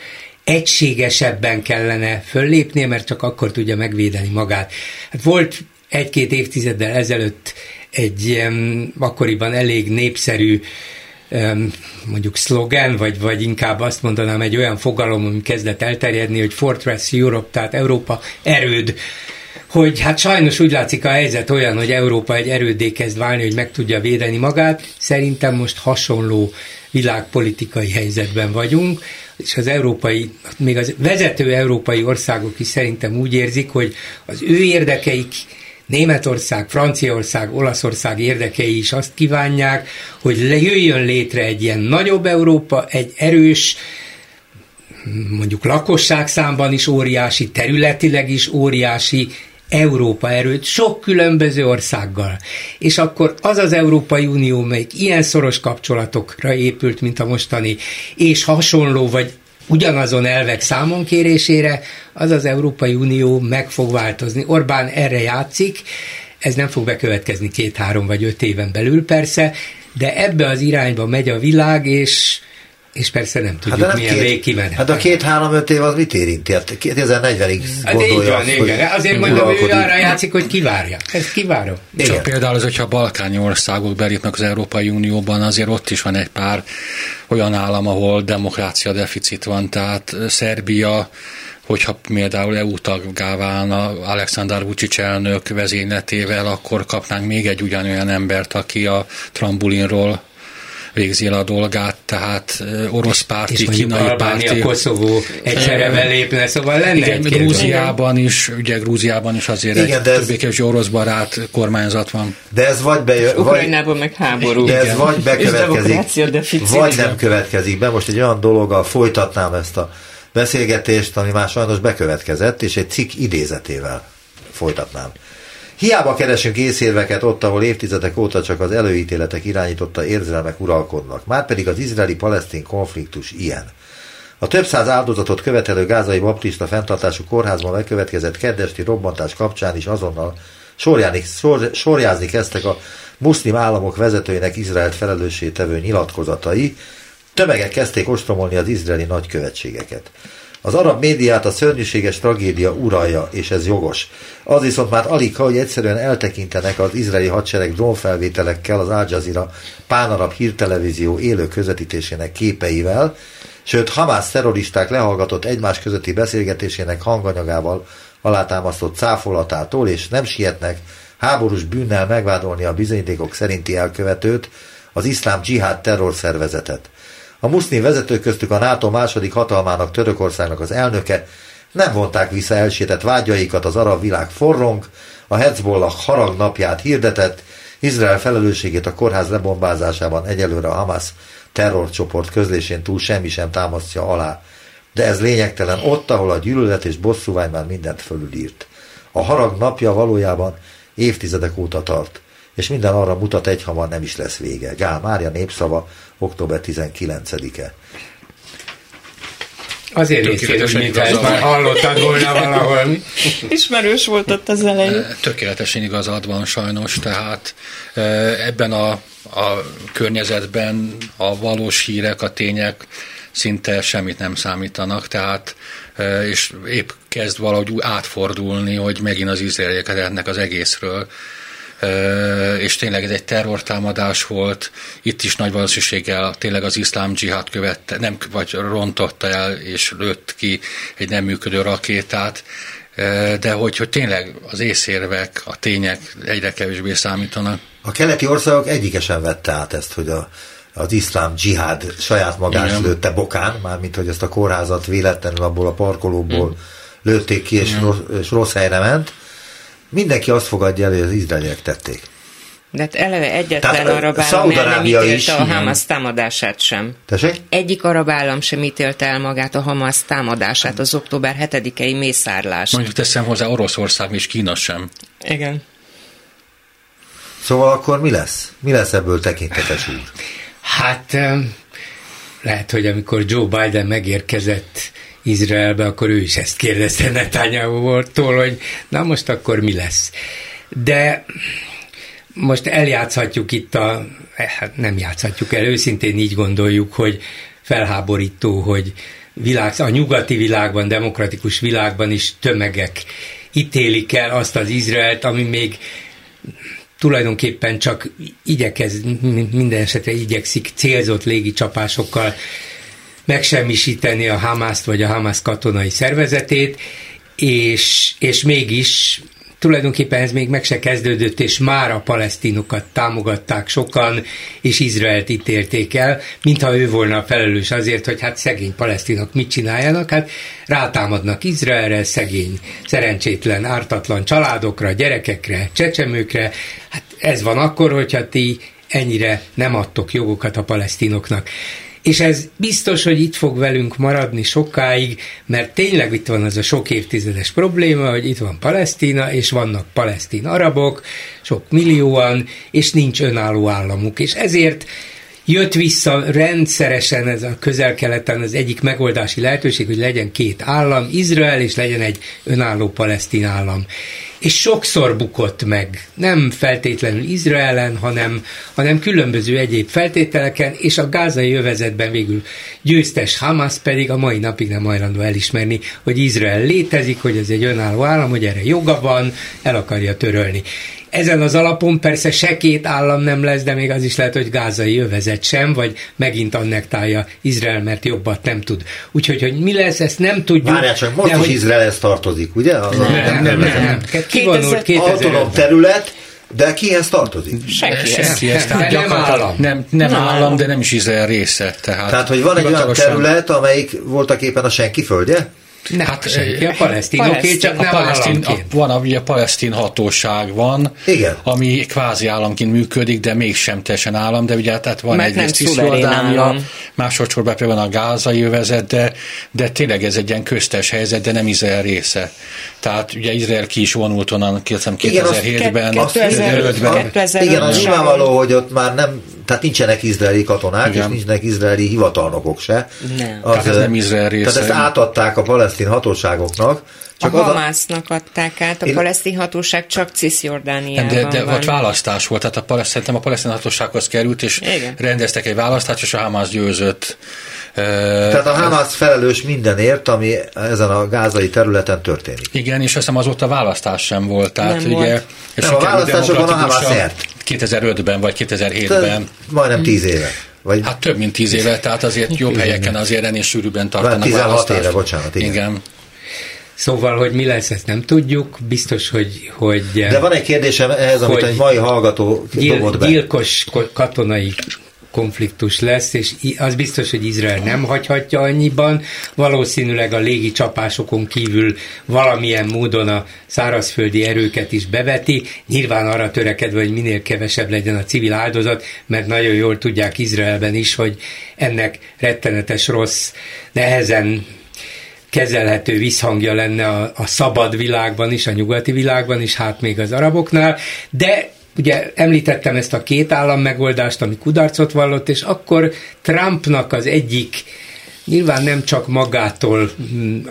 egységesebben kellene föllépnie, mert csak akkor tudja megvédeni magát. Hát volt egy-két évtizeddel ezelőtt egy ilyen akkoriban elég népszerű mondjuk szlogen, vagy, vagy inkább azt mondanám egy olyan fogalom, ami kezdett elterjedni, hogy Fortress Europe, tehát Európa erőd, hogy hát sajnos úgy látszik a helyzet olyan, hogy Európa egy erődé kezd válni, hogy meg tudja védeni magát. Szerintem most hasonló világpolitikai helyzetben vagyunk, és az európai, még az vezető európai országok is szerintem úgy érzik, hogy az ő érdekeik Németország, Franciaország, Olaszország érdekei is azt kívánják, hogy jöjjön létre egy ilyen nagyobb Európa, egy erős, mondjuk lakosság számban is óriási, területileg is óriási Európa erőt sok különböző országgal. És akkor az az Európai Unió, melyik ilyen szoros kapcsolatokra épült, mint a mostani, és hasonló vagy ugyanazon elvek számon kérésére, az az Európai Unió meg fog változni. Orbán erre játszik, ez nem fog bekövetkezni két-három vagy öt éven belül persze, de ebbe az irányba megy a világ, és és persze nem tudjuk, hát milyen két, kimenet. Hát a két-három-öt év az mit érinti? Hát 2040-ig hát gondolja hát azt, igen. Azért mondom, hogy arra játszik, hogy kivárja. Ezt kivárom. Igen. Csak például az, hogyha a balkáni országok belépnek az Európai Unióban, azért ott is van egy pár olyan állam, ahol demokrácia deficit van, tehát Szerbia, hogyha például EU taggá válna Alexander Vucic elnök vezényletével, akkor kapnánk még egy ugyanolyan embert, aki a trambulinról végzi el a dolgát, tehát orosz párti, és kínai párti. a Koszovó egyszerre belépne, szóval lenne Igen, egy Grúziában is, ugye Grúziában is azért Igen, egy ez... többé orosz barát kormányzat van. De ez vagy be, Ukrajnában meg háború. De ez Igen. vagy bekövetkezik, vagy nem következik be. Most egy olyan dologgal folytatnám ezt a beszélgetést, ami már sajnos bekövetkezett, és egy cikk idézetével folytatnám. Hiába keresünk észérveket ott, ahol évtizedek óta csak az előítéletek irányította érzelmek uralkodnak. Márpedig az izraeli-palesztin konfliktus ilyen. A több száz áldozatot követelő gázai baptista fenntartású kórházban megkövetkezett keddesti robbantás kapcsán is azonnal sorjáni, sor, sorjázni kezdtek a muszlim államok vezetőinek Izraelt felelőssé tevő nyilatkozatai, tömegek kezdték ostromolni az izraeli nagykövetségeket. Az arab médiát a szörnyűséges tragédia uralja, és ez jogos. Az viszont már alig, hogy egyszerűen eltekintenek az izraeli hadsereg drónfelvételekkel az Al Jazeera pánarab hírtelevízió élő közvetítésének képeivel, sőt Hamász terroristák lehallgatott egymás közötti beszélgetésének hanganyagával alátámasztott cáfolatától, és nem sietnek háborús bűnnel megvádolni a bizonyítékok szerinti elkövetőt, az iszlám dzsihád terrorszervezetet. A muszlim vezetők köztük a NATO második hatalmának Törökországnak az elnöke nem vonták vissza elsétett vágyaikat, az arab világ forrong, a Hezbollah harag napját hirdetett, Izrael felelősségét a kórház lebombázásában egyelőre a Hamas terrorcsoport közlésén túl semmi sem támasztja alá. De ez lényegtelen ott, ahol a gyűlölet és bosszúvány már mindent fölülírt. A harag napja valójában évtizedek óta tart, és minden arra mutat egyhamar nem is lesz vége. Gál Mária népszava, október 19-e. Azért néztél úgy, mint ezt már hallottad volna valahol. <laughs> Ismerős volt ott az elején. Tökéletesen igazad van sajnos, tehát ebben a, a környezetben a valós hírek, a tények szinte semmit nem számítanak, tehát és épp kezd valahogy átfordulni, hogy megint az izraelieket ennek az egészről és tényleg ez egy terrortámadás volt. Itt is nagy valószínűséggel tényleg az iszlám dzsihád követte, nem, vagy rontotta el és lőtt ki egy nem működő rakétát, de hogy, hogy tényleg az észérvek, a tények egyre kevésbé számítanak. A keleti országok egyikesen vette át ezt, hogy a, az iszlám dzsihád saját magát Igen. lőtte bokán, mármint hogy ezt a kórházat véletlenül abból a parkolóból Igen. lőtték ki, és rossz, és rossz helyre ment mindenki azt fogadja el, hogy az izraeliek tették. De hát eleve egyetlen Tehát, arab állam nem ítélte is, a Hamas támadását sem. Tessék? Egyik arab állam sem ítélte el magát a Hamas támadását, az október 7-i mészárlást. Mondjuk teszem hozzá Oroszország és Kína sem. Igen. Szóval akkor mi lesz? Mi lesz ebből tekintetes úr? Hát lehet, hogy amikor Joe Biden megérkezett Izraelbe, akkor ő is ezt kérdezte Netanyahu-tól, hogy na most akkor mi lesz. De most eljátszhatjuk itt a, hát nem játszhatjuk el, őszintén így gondoljuk, hogy felháborító, hogy világ, a nyugati világban, demokratikus világban is tömegek ítélik el azt az Izraelt, ami még tulajdonképpen csak igyekez, minden esetre igyekszik célzott légicsapásokkal megsemmisíteni a Hamaszt vagy a Hamas katonai szervezetét, és, és mégis tulajdonképpen ez még meg se kezdődött, és már a palesztinokat támogatták sokan, és Izraelt ítélték el, mintha ő volna a felelős azért, hogy hát szegény palesztinok mit csináljanak, hát rátámadnak Izraelre, szegény, szerencsétlen, ártatlan családokra, gyerekekre, csecsemőkre, hát ez van akkor, hogyha ti ennyire nem adtok jogokat a palesztinoknak. És ez biztos, hogy itt fog velünk maradni sokáig, mert tényleg itt van az a sok évtizedes probléma, hogy itt van Palesztina, és vannak palesztin arabok, sok millióan, és nincs önálló államuk. És ezért jött vissza rendszeresen ez a közel-keleten az egyik megoldási lehetőség, hogy legyen két állam, Izrael, és legyen egy önálló palesztin állam és sokszor bukott meg, nem feltétlenül Izraelen, hanem, hanem különböző egyéb feltételeken, és a gázai övezetben végül győztes Hamas pedig a mai napig nem hajlandó elismerni, hogy Izrael létezik, hogy ez egy önálló állam, hogy erre joga van, el akarja törölni. Ezen az alapon persze se két állam nem lesz, de még az is lehet, hogy gázai övezet sem, vagy megint annektálja Izrael, mert jobbat nem tud. Úgyhogy, hogy mi lesz, ezt nem tudjuk. Várjál csak, most is hogy... Izraelhez tartozik, ugye? Az nem, nem, nem, nem, nem. Kivonult 2000... Autonóm terület, de kihez tartozik? Senkihez. Tehát nem állam. Nem, nem, nem állam, de nem is Izrael része. Tehát, tehát hogy van egy olyan terület, amelyik voltak éppen a senki földje? Nem, hát, senki, a palesztinoké, csak a nem palesztin, a, Van, a palesztin hatóság van, Igen. ami kvázi államként működik, de mégsem teljesen állam, de ugye tehát van egy egyrészt Cisjordánia, másodszorban van a gázai övezet, de, de tényleg ez egy ilyen köztes helyzet, de nem Izrael része. Tehát ugye Izrael ki is vonult onnan 2007-ben, 2005-ben. Igen, az nyilvánvaló, hogy ott már nem tehát nincsenek izraeli katonák, Igen. és nincsenek izraeli hivatalnokok se. Nem. Az, tehát ez nem Izrael része. Tehát ezt átadták a palesztin hatóságoknak, csak a Hamásznak adták át, a Én... palesztin hatóság csak Cisjordániában De, de volt választás volt, tehát a palesztin, a palesztin hatósághoz került, és Igen. rendeztek egy választást, és a Hamász győzött. Tehát a Hamász felelős mindenért, ami ezen a gázai területen történik. Igen, és azt hiszem azóta választás sem volt. Tehát nem ugye, volt. És nem, a választásokon a Hamász ért. 2005-ben vagy 2007-ben. Majdnem 10 éve. Vagy... Hát több mint 10 éve, tehát azért jobb helyeken azért ennél sűrűbben tartanak 16 választást. éve, bocsánat. Igen. igen. Szóval, hogy mi lesz, ezt nem tudjuk. Biztos, hogy... hogy De van egy kérdésem ehhez, amit egy mai hallgató gyil, dobott be. Gyilkos katonai konfliktus lesz, és az biztos, hogy Izrael nem hagyhatja annyiban. Valószínűleg a légi csapásokon kívül valamilyen módon a szárazföldi erőket is beveti, nyilván arra törekedve, hogy minél kevesebb legyen a civil áldozat, mert nagyon jól tudják Izraelben is, hogy ennek rettenetes rossz, nehezen kezelhető visszhangja lenne a, a szabad világban is, a nyugati világban is, hát még az araboknál, de Ugye említettem ezt a két állam megoldást, ami kudarcot vallott, és akkor Trumpnak az egyik, nyilván nem csak magától mm,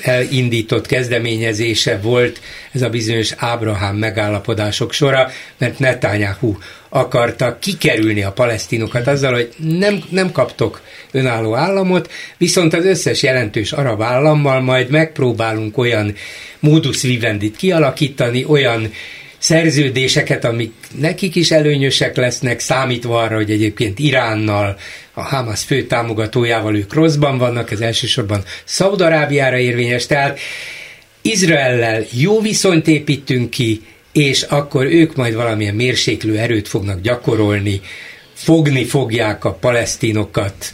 elindított kezdeményezése volt ez a bizonyos Ábrahám megállapodások sora, mert Netanyahu akarta kikerülni a palesztinokat azzal, hogy nem, nem kaptok önálló államot, viszont az összes jelentős arab állammal majd megpróbálunk olyan módusz vivendit kialakítani, olyan szerződéseket, amik nekik is előnyösek lesznek, számítva arra, hogy egyébként Iránnal, a Hamas fő támogatójával ők rosszban vannak, ez elsősorban Szaudarábiára érvényes, tehát Izraellel jó viszonyt építünk ki, és akkor ők majd valamilyen mérséklő erőt fognak gyakorolni, fogni fogják a palesztinokat,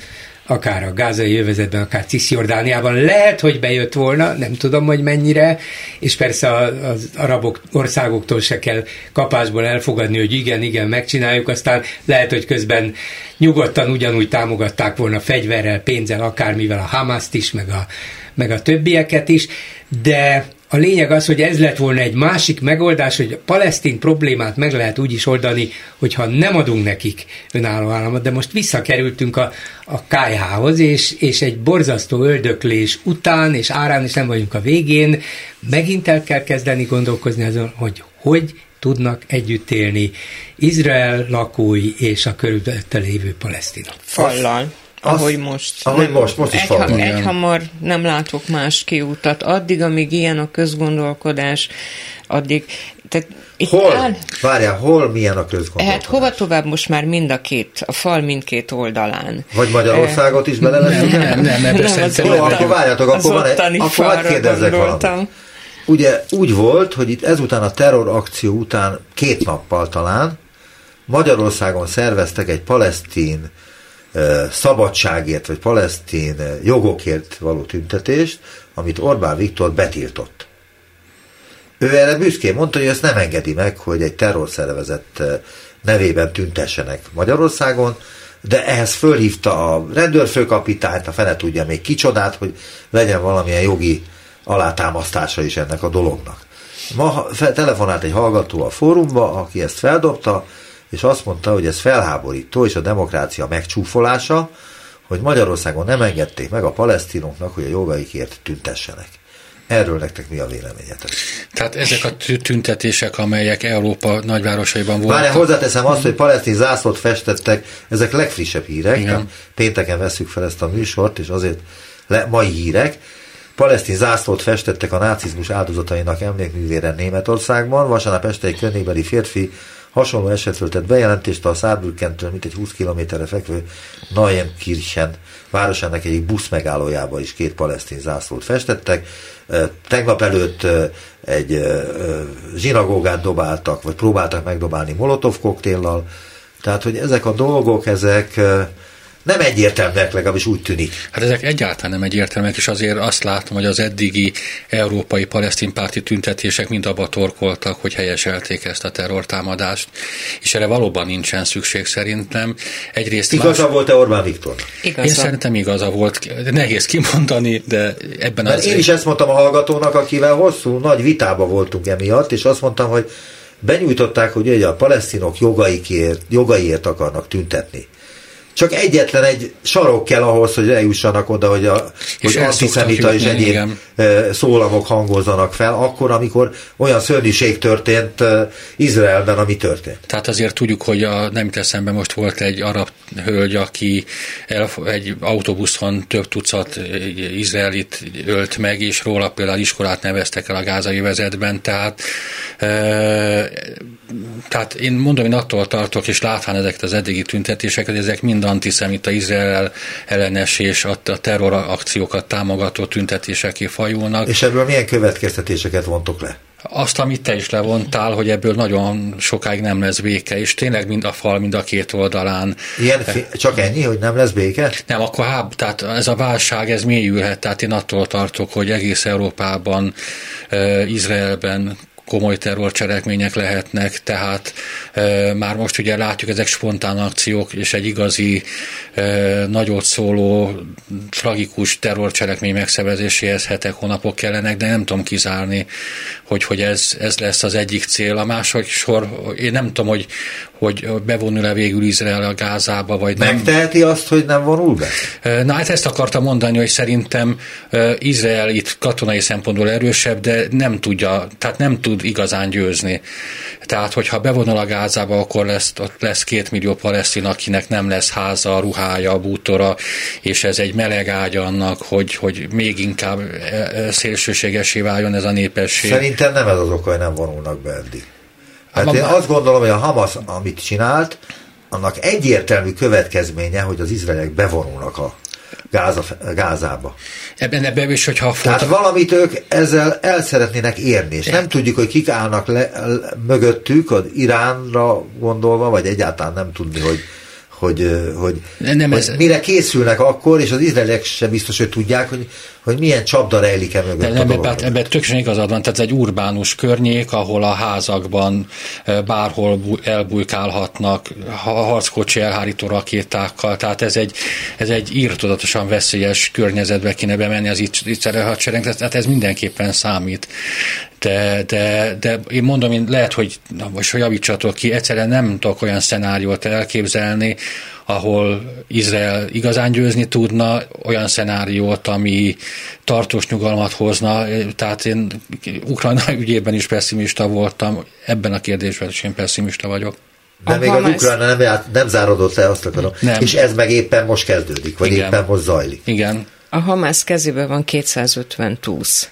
akár a gázai övezetben, akár Cisjordániában. Lehet, hogy bejött volna, nem tudom, hogy mennyire, és persze az arabok országoktól se kell kapásból elfogadni, hogy igen, igen, megcsináljuk, aztán lehet, hogy közben nyugodtan ugyanúgy támogatták volna fegyverrel, pénzzel, akármivel a Hamaszt is, meg a, meg a többieket is, de a lényeg az, hogy ez lett volna egy másik megoldás, hogy a palesztin problémát meg lehet úgy is oldani, hogyha nem adunk nekik önálló államot, de most visszakerültünk a, a KH-hoz, és, és egy borzasztó öldöklés után, és árán is nem vagyunk a végén, megint el kell kezdeni gondolkozni azon, hogy hogy tudnak együtt élni Izrael lakói és a körülötte lévő palesztinok. Fallal ahogy most. Ahogy nem, most, most is egy, ha, egy hamar nem látok más kiútat. Addig, amíg ilyen a közgondolkodás, addig Tehát itt hol? Áll... Várjál, hol milyen a közgondolkodás? Hát hova tovább most már mind a két, a fal mindkét oldalán. Vagy Magyarországot is bele Nem, nem, nem, nem, nem, Jó, akkor várjatok, akkor van egy, akkor hagyd kérdezzek valamit. Ugye úgy volt, hogy itt ezután a terrorakció után két nappal talán Magyarországon szerveztek egy palesztin szabadságért, vagy palesztin jogokért való tüntetést, amit Orbán Viktor betiltott. Ő erre büszkén mondta, hogy ezt nem engedi meg, hogy egy terrorszervezet nevében tüntessenek Magyarországon, de ehhez fölhívta a rendőrfőkapitányt, a fene tudja még kicsodát, hogy legyen valamilyen jogi alátámasztása is ennek a dolognak. Ma telefonált egy hallgató a fórumba, aki ezt feldobta, és azt mondta, hogy ez felháborító, és a demokrácia megcsúfolása, hogy Magyarországon nem engedték meg a palesztinoknak, hogy a jogaikért tüntessenek. Erről nektek mi a véleményetek? Tehát ezek a tüntetések, amelyek Európa nagyvárosaiban voltak. Már hozzáteszem azt, hogy palesztin zászlót festettek, ezek legfrissebb hírek. Igen. Pénteken veszük fel ezt a műsort, és azért le, mai hírek. Palesztin zászlót festettek a nácizmus áldozatainak emlékművére Németországban. Vasárnap este egy környékbeli férfi Hasonló esetről tett bejelentést a Szárbürkentől, mint egy 20 kilométerre fekvő Najenkirchen városának egyik busz megállójába is két palesztin zászlót festettek. Tegnap előtt egy zsinagógát dobáltak, vagy próbáltak megdobálni molotov koktéllal. Tehát, hogy ezek a dolgok, ezek nem egyértelműek, legalábbis úgy tűnik. Hát ezek egyáltalán nem egyértelműek, és azért azt látom, hogy az eddigi európai palesztin párti tüntetések mind abba torkoltak, hogy helyeselték ezt a terrortámadást, és erre valóban nincsen szükség szerintem. Egyrészt igaza más... volt-e Orbán Viktor? Igaza. Én szerintem igaza volt. Nehéz kimondani, de ebben Mert az... Én is ezt mondtam a hallgatónak, akivel hosszú, nagy vitába voltunk emiatt, és azt mondtam, hogy benyújtották, hogy ugye a palesztinok jogaikért, jogaiért akarnak tüntetni. Csak egyetlen egy sarok kell ahhoz, hogy eljussanak oda, hogy, a, és hogy antiszemita és egyéb igen. szólamok hangozzanak fel, akkor, amikor olyan szörnyűség történt Izraelben, ami történt. Tehát azért tudjuk, hogy a, nem eszembe most volt egy arab hölgy, aki el, egy autóbuszon több tucat izraelit ölt meg, és róla például iskolát neveztek el a gázai vezetben, tehát e, tehát én mondom, én attól tartok, és látván ezeket az eddigi tüntetéseket, ezek mind antiszemita, Izrael ellenes és a terrorakciókat támogató tüntetéseké fajulnak. És ebből milyen következtetéseket vontok le? Azt, amit te is levontál, hogy ebből nagyon sokáig nem lesz béke, és tényleg mind a fal, mind a két oldalán. Ilyen, csak ennyi, hogy nem lesz béke? Nem, akkor háb, tehát ez a válság, ez mélyülhet, tehát én attól tartok, hogy egész Európában, Izraelben, komoly terrorcselekmények lehetnek, tehát e, már most ugye látjuk ezek spontán akciók, és egy igazi e, nagyot szóló tragikus terrorcselekmény megszervezéséhez hetek, hónapok kellenek, de nem tudom kizárni, hogy, hogy ez, ez lesz az egyik cél. A második sor, én nem tudom, hogy, hogy bevonul-e végül Izrael a Gázába, vagy nem. Megteheti azt, hogy nem vonul be? Na hát ezt akartam mondani, hogy szerintem Izrael itt katonai szempontból erősebb, de nem tudja, tehát nem tud igazán győzni. Tehát, hogyha bevonul a Gázába, akkor lesz, ott lesz két millió palesztin, akinek nem lesz háza, ruhája, bútora, és ez egy meleg ágy annak, hogy, hogy még inkább szélsőségesé váljon ez a népesség. Szerintem nem ez az oka, hogy nem vonulnak be eddig. Hát én azt gondolom, hogy a Hamas, amit csinált, annak egyértelmű következménye, hogy az izraeliek bevonulnak a Gáza, Gázába. Ebben, ebben is, hogyha... Tehát valamit ők ezzel el szeretnének érni, és nem tudjuk, hogy kik állnak le, mögöttük, az Iránra gondolva, vagy egyáltalán nem tudni, hogy hogy, hogy, nem hogy ez... mire készülnek akkor, és az izraeliek sem biztos, hogy tudják, hogy, hogy milyen csapda rejlik e mögött nem, ebben, ebben tökéletesen igazad van, tehát ez egy urbánus környék, ahol a házakban bárhol elbújkálhatnak harckocsi elhárító rakétákkal, tehát ez egy, ez egy írtodatosan veszélyes környezetbe kéne bemenni az ittszere hadsereg, tehát ez mindenképpen számít. De, de, de én mondom, én lehet, hogy most javítsatok ki, egyszerűen nem tudok olyan szenáriót elképzelni, ahol Izrael igazán győzni tudna, olyan szenáriót, ami tartós nyugalmat hozna, tehát én Ukrajna <laughs> ügyében is pessimista voltam, ebben a kérdésben is én pessimista vagyok. De a még Hamász... az Ukrajna nem, nem zárodott le, azt akarom. Nem. És ez meg éppen most kezdődik, vagy Igen. éppen most zajlik. Igen. A Hamász kezében van 250 túsz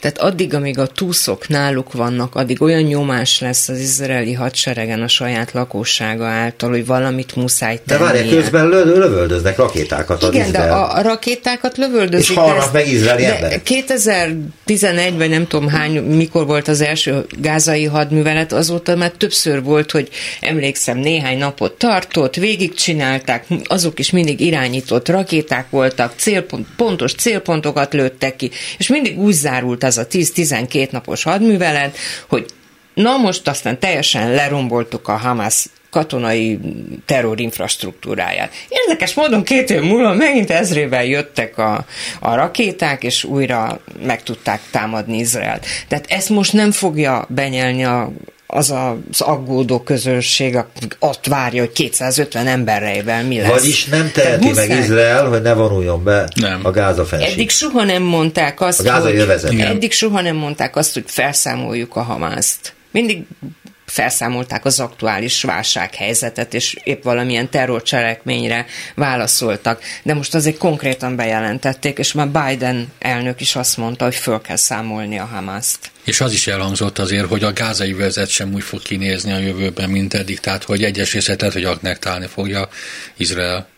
Tehát addig, amíg a túszok náluk vannak, addig olyan nyomás lesz az izraeli hadseregen a saját lakossága által, hogy valamit muszáj tenni. De várj, közben lö- lövöldöznek rakétákat az Igen, Izrael. de a, a rakétákat lövöldözik. És halnak meg izraeli emberek. 2011 vagy nem tudom hány, mikor volt az első gázai hadművelet, azóta már többször volt, hogy emlékszem, néhány napot tartott, végigcsinálták, azok is mindig irányított rakéták voltak, célpont, pontos célpontokat lőttek ki, és mindig úgy zárult az a 10-12 napos hadművelet, hogy na most aztán teljesen leromboltuk a Hamas katonai terror infrastruktúráját. Érdekes módon két év múlva megint ezrével jöttek a, a rakéták, és újra meg tudták támadni Izraelt. Tehát ezt most nem fogja benyelni a az az aggódó közösség ott várja, hogy 250 emberreivel mi lesz. Vagyis nem teheti meg muszáj- Izrael, hogy ne vonuljon be Nem. a Gáza fenség. Eddig soha nem mondták azt, A gázai hogy, övezet. Igen. eddig soha nem mondták azt, hogy felszámoljuk a Hamászt. Mindig felszámolták az aktuális válsághelyzetet, és épp valamilyen terrorcselekményre válaszoltak. De most azért konkrétan bejelentették, és már Biden elnök is azt mondta, hogy föl kell számolni a Hamászt. És az is elhangzott azért, hogy a gázai vezet sem úgy fog kinézni a jövőben, mint eddig, tehát hogy egyes részlet lehet, hogy aknektálni fogja Izrael.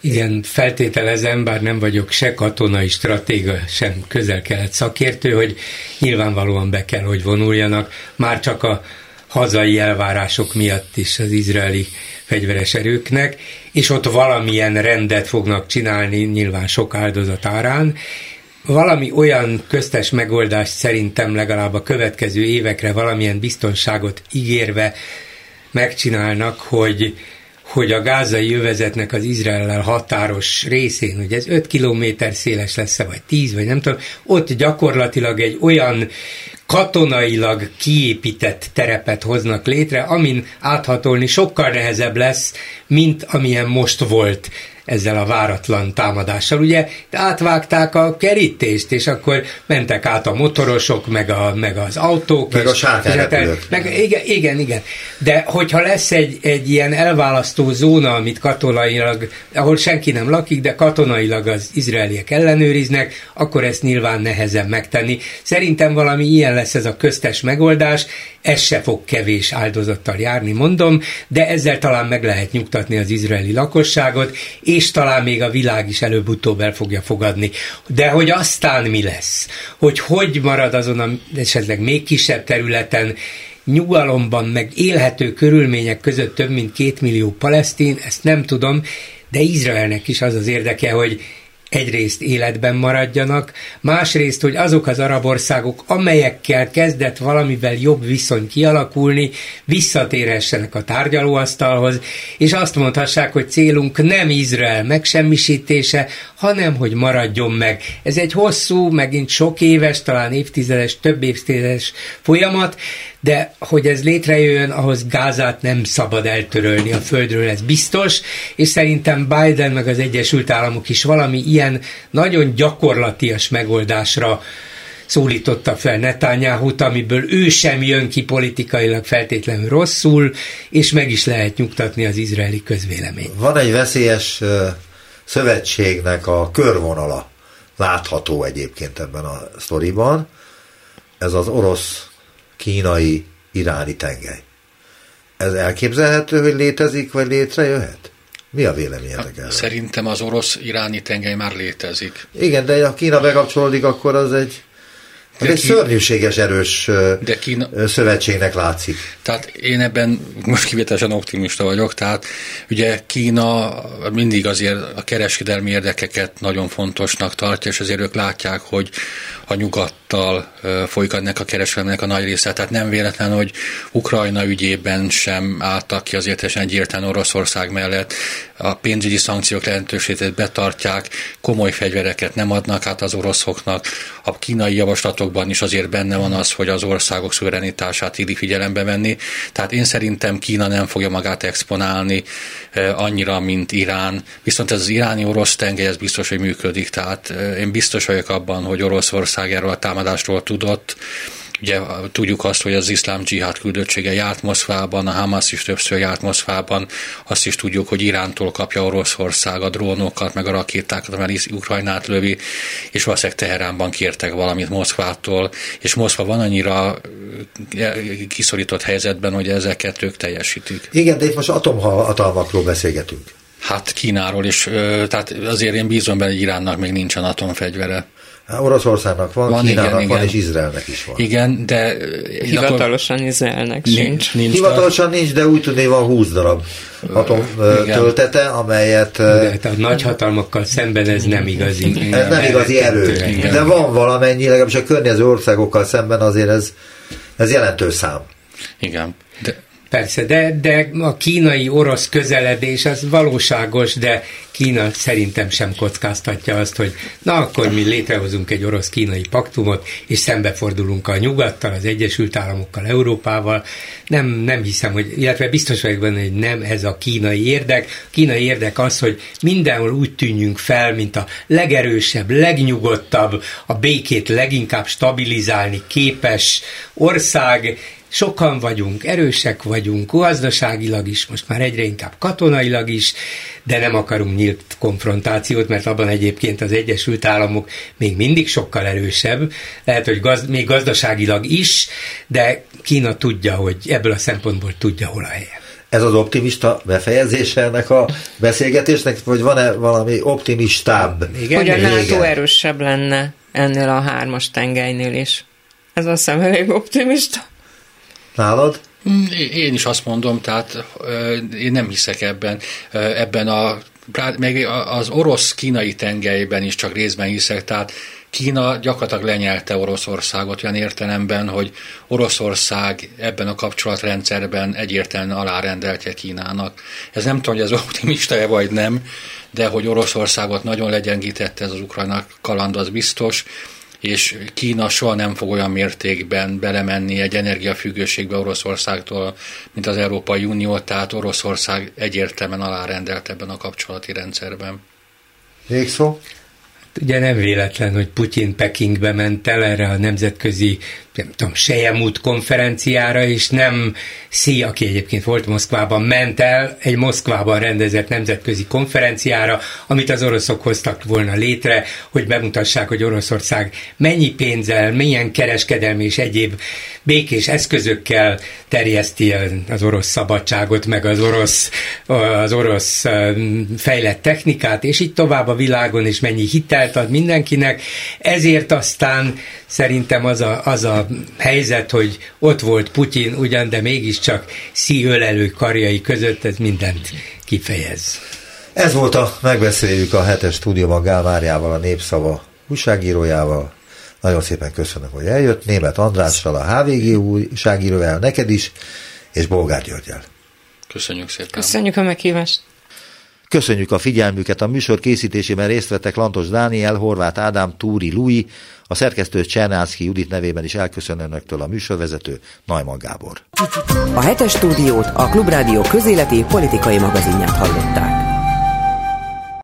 Igen, feltételezem, bár nem vagyok se katonai stratéga, sem közel-kelet szakértő, hogy nyilvánvalóan be kell, hogy vonuljanak, már csak a hazai elvárások miatt is az izraeli fegyveres erőknek, és ott valamilyen rendet fognak csinálni, nyilván sok áldozat árán. Valami olyan köztes megoldást szerintem legalább a következő évekre valamilyen biztonságot ígérve megcsinálnak, hogy hogy a gázai övezetnek az Izraellel határos részén, hogy ez 5 kilométer széles lesz vagy 10, vagy nem tudom, ott gyakorlatilag egy olyan katonailag kiépített terepet hoznak létre, amin áthatolni sokkal nehezebb lesz, mint amilyen most volt ezzel a váratlan támadással. Ugye átvágták a kerítést, és akkor mentek át a motorosok, meg, a, meg az autók. Meg és, a hát- meg, igen, igen, igen. De hogyha lesz egy, egy ilyen elválasztó zóna, amit katonailag, ahol senki nem lakik, de katonailag az izraeliek ellenőriznek, akkor ezt nyilván nehezen megtenni. Szerintem valami ilyen lesz ez a köztes megoldás, ez se fog kevés áldozattal járni, mondom, de ezzel talán meg lehet nyugtatni az izraeli lakosságot, és talán még a világ is előbb-utóbb el fogja fogadni. De hogy aztán mi lesz? Hogy hogy marad azon a esetleg még kisebb területen, nyugalomban, meg élhető körülmények között több mint két millió palesztin, ezt nem tudom, de Izraelnek is az az érdeke, hogy egyrészt életben maradjanak, másrészt, hogy azok az arab országok, amelyekkel kezdett valamivel jobb viszony kialakulni, visszatérhessenek a tárgyalóasztalhoz, és azt mondhassák, hogy célunk nem Izrael megsemmisítése, hanem hogy maradjon meg. Ez egy hosszú, megint sok éves, talán évtizedes, több évtizedes folyamat, de hogy ez létrejöjjön, ahhoz Gázát nem szabad eltörölni a földről, ez biztos, és szerintem Biden meg az Egyesült Államok is valami ilyen nagyon gyakorlatias megoldásra szólította fel Netanyahu-t, amiből ő sem jön ki politikailag feltétlenül rosszul, és meg is lehet nyugtatni az izraeli közvéleményt. Van egy veszélyes szövetségnek a körvonala látható egyébként ebben a sztoriban. Ez az orosz, kínai, iráni tengely. Ez elképzelhető, hogy létezik, vagy létrejöhet? Mi a véleményetek erről? Szerintem az orosz-iráni tengely már létezik. Igen, de ha Kína bekapcsolódik, akkor az egy, De egy Kín- szörnyűséges erős De Kína, szövetségnek látszik. Tehát én ebben most kivételesen optimista vagyok, tehát ugye Kína mindig azért a kereskedelmi érdekeket nagyon fontosnak tartja, és azért ők látják, hogy a nyugattal folyik ennek a kereskedelmnek a nagy része. Tehát nem véletlen, hogy Ukrajna ügyében sem álltak ki azért egyértelműen Oroszország mellett. A pénzügyi szankciók lehetőségét betartják, komoly fegyvereket nem adnak át az oroszoknak. A kínai javaslatokban is azért benne van az, hogy az országok szuverenitását illik figyelembe venni. Tehát én szerintem Kína nem fogja magát exponálni eh, annyira, mint Irán. Viszont ez az iráni-orosz tengely, ez biztos, hogy működik. Tehát eh, én biztos vagyok abban, hogy Oroszország erről a támadásról tudott, Ugye tudjuk azt, hogy az iszlám dzsihád küldöttsége járt Moszkvában, a Hamas is többször járt Moszkvában, azt is tudjuk, hogy Irántól kapja Oroszország a drónokat, meg a rakétákat, mert Ukrajnát lövi, és valószínűleg Teheránban kértek valamit Moszkvától, és Moszkva van annyira kiszorított helyzetben, hogy ezeket ők teljesítik. Igen, de itt most atomhatalmakról beszélgetünk. Hát Kínáról is, tehát azért én bízom benne, hogy Iránnak még nincsen atomfegyvere. Hát Oroszországnak van, van Kínának igen, van, igen. és Izraelnek is van. Igen, de... Hivatalosan akkor... Izraelnek sincs. nincs. Hivatalosan nincs, de úgy tudni van 20 darab atom igen. töltete, amelyet... De a nagyhatalmakkal szemben ez nem igazi. Igen. Ez nem igazi erő. Igen. De van valamennyi, legalábbis a környező országokkal szemben azért ez, ez jelentős szám. Igen. De Persze, de, de a kínai-orosz közeledés az valóságos, de Kína szerintem sem kockáztatja azt, hogy na akkor mi létrehozunk egy orosz-kínai paktumot, és szembefordulunk a nyugattal, az Egyesült Államokkal, Európával. Nem, nem hiszem, hogy, illetve biztos vagyok benne, hogy nem ez a kínai érdek. A kínai érdek az, hogy mindenhol úgy tűnjünk fel, mint a legerősebb, legnyugodtabb, a békét leginkább stabilizálni képes ország, sokan vagyunk, erősek vagyunk, gazdaságilag is, most már egyre inkább katonailag is, de nem akarunk nyílt konfrontációt, mert abban egyébként az Egyesült Államok még mindig sokkal erősebb, lehet, hogy gaz, még gazdaságilag is, de Kína tudja, hogy ebből a szempontból tudja, hol a helye. Ez az optimista befejezése ennek a beszélgetésnek, vagy van-e valami optimistább? Igen, hogy a NATO erősebb lenne ennél a hármas tengelynél is. Ez azt hiszem elég optimista. Nálad? Mm, én is azt mondom, tehát én nem hiszek ebben. Ebben a meg az orosz-kínai tengelyben is csak részben hiszek, tehát Kína gyakorlatilag lenyelte Oroszországot olyan értelemben, hogy Oroszország ebben a kapcsolatrendszerben egyértelműen alárendeltje Kínának. Ez nem tudom, hogy ez optimista-e vagy nem, de hogy Oroszországot nagyon legyengítette ez az ukrajnak kaland, az biztos és Kína soha nem fog olyan mértékben belemenni egy energiafüggőségbe Oroszországtól, mint az Európai Unió, tehát Oroszország egyértelműen alárendelt ebben a kapcsolati rendszerben. Végszó? Ugye nem véletlen, hogy Putyin Pekingbe ment el erre a nemzetközi nem tudom, Sejemút konferenciára, és nem Szí, aki egyébként volt Moszkvában, ment el egy Moszkvában rendezett nemzetközi konferenciára, amit az oroszok hoztak volna létre, hogy bemutassák, hogy Oroszország mennyi pénzzel, milyen kereskedelmi és egyéb békés eszközökkel terjeszti az orosz szabadságot, meg az orosz, az orosz fejlett technikát, és így tovább a világon, és mennyi hitelt ad mindenkinek. Ezért aztán szerintem az a, az a helyzet, hogy ott volt Putyin ugyan, de mégiscsak szíölelő karjai között ez mindent kifejez. Ez volt a Megbeszéljük a hetes stúdióban Gál Máriával, a Népszava újságírójával. Nagyon szépen köszönöm, hogy eljött. Német Andrással, a HVG újságíróval, neked is, és Bolgár Györgyel. Köszönjük szépen. Köszönjük a meghívást. Köszönjük a figyelmüket, a műsor készítésében részt vettek Lantos Dániel, Horváth Ádám, Túri Lui, a szerkesztő Csernánszki Judit nevében is elköszön önöktől a műsorvezető Najman Gábor. A hetes stúdiót a Klubrádió közéleti politikai magazinját hallották.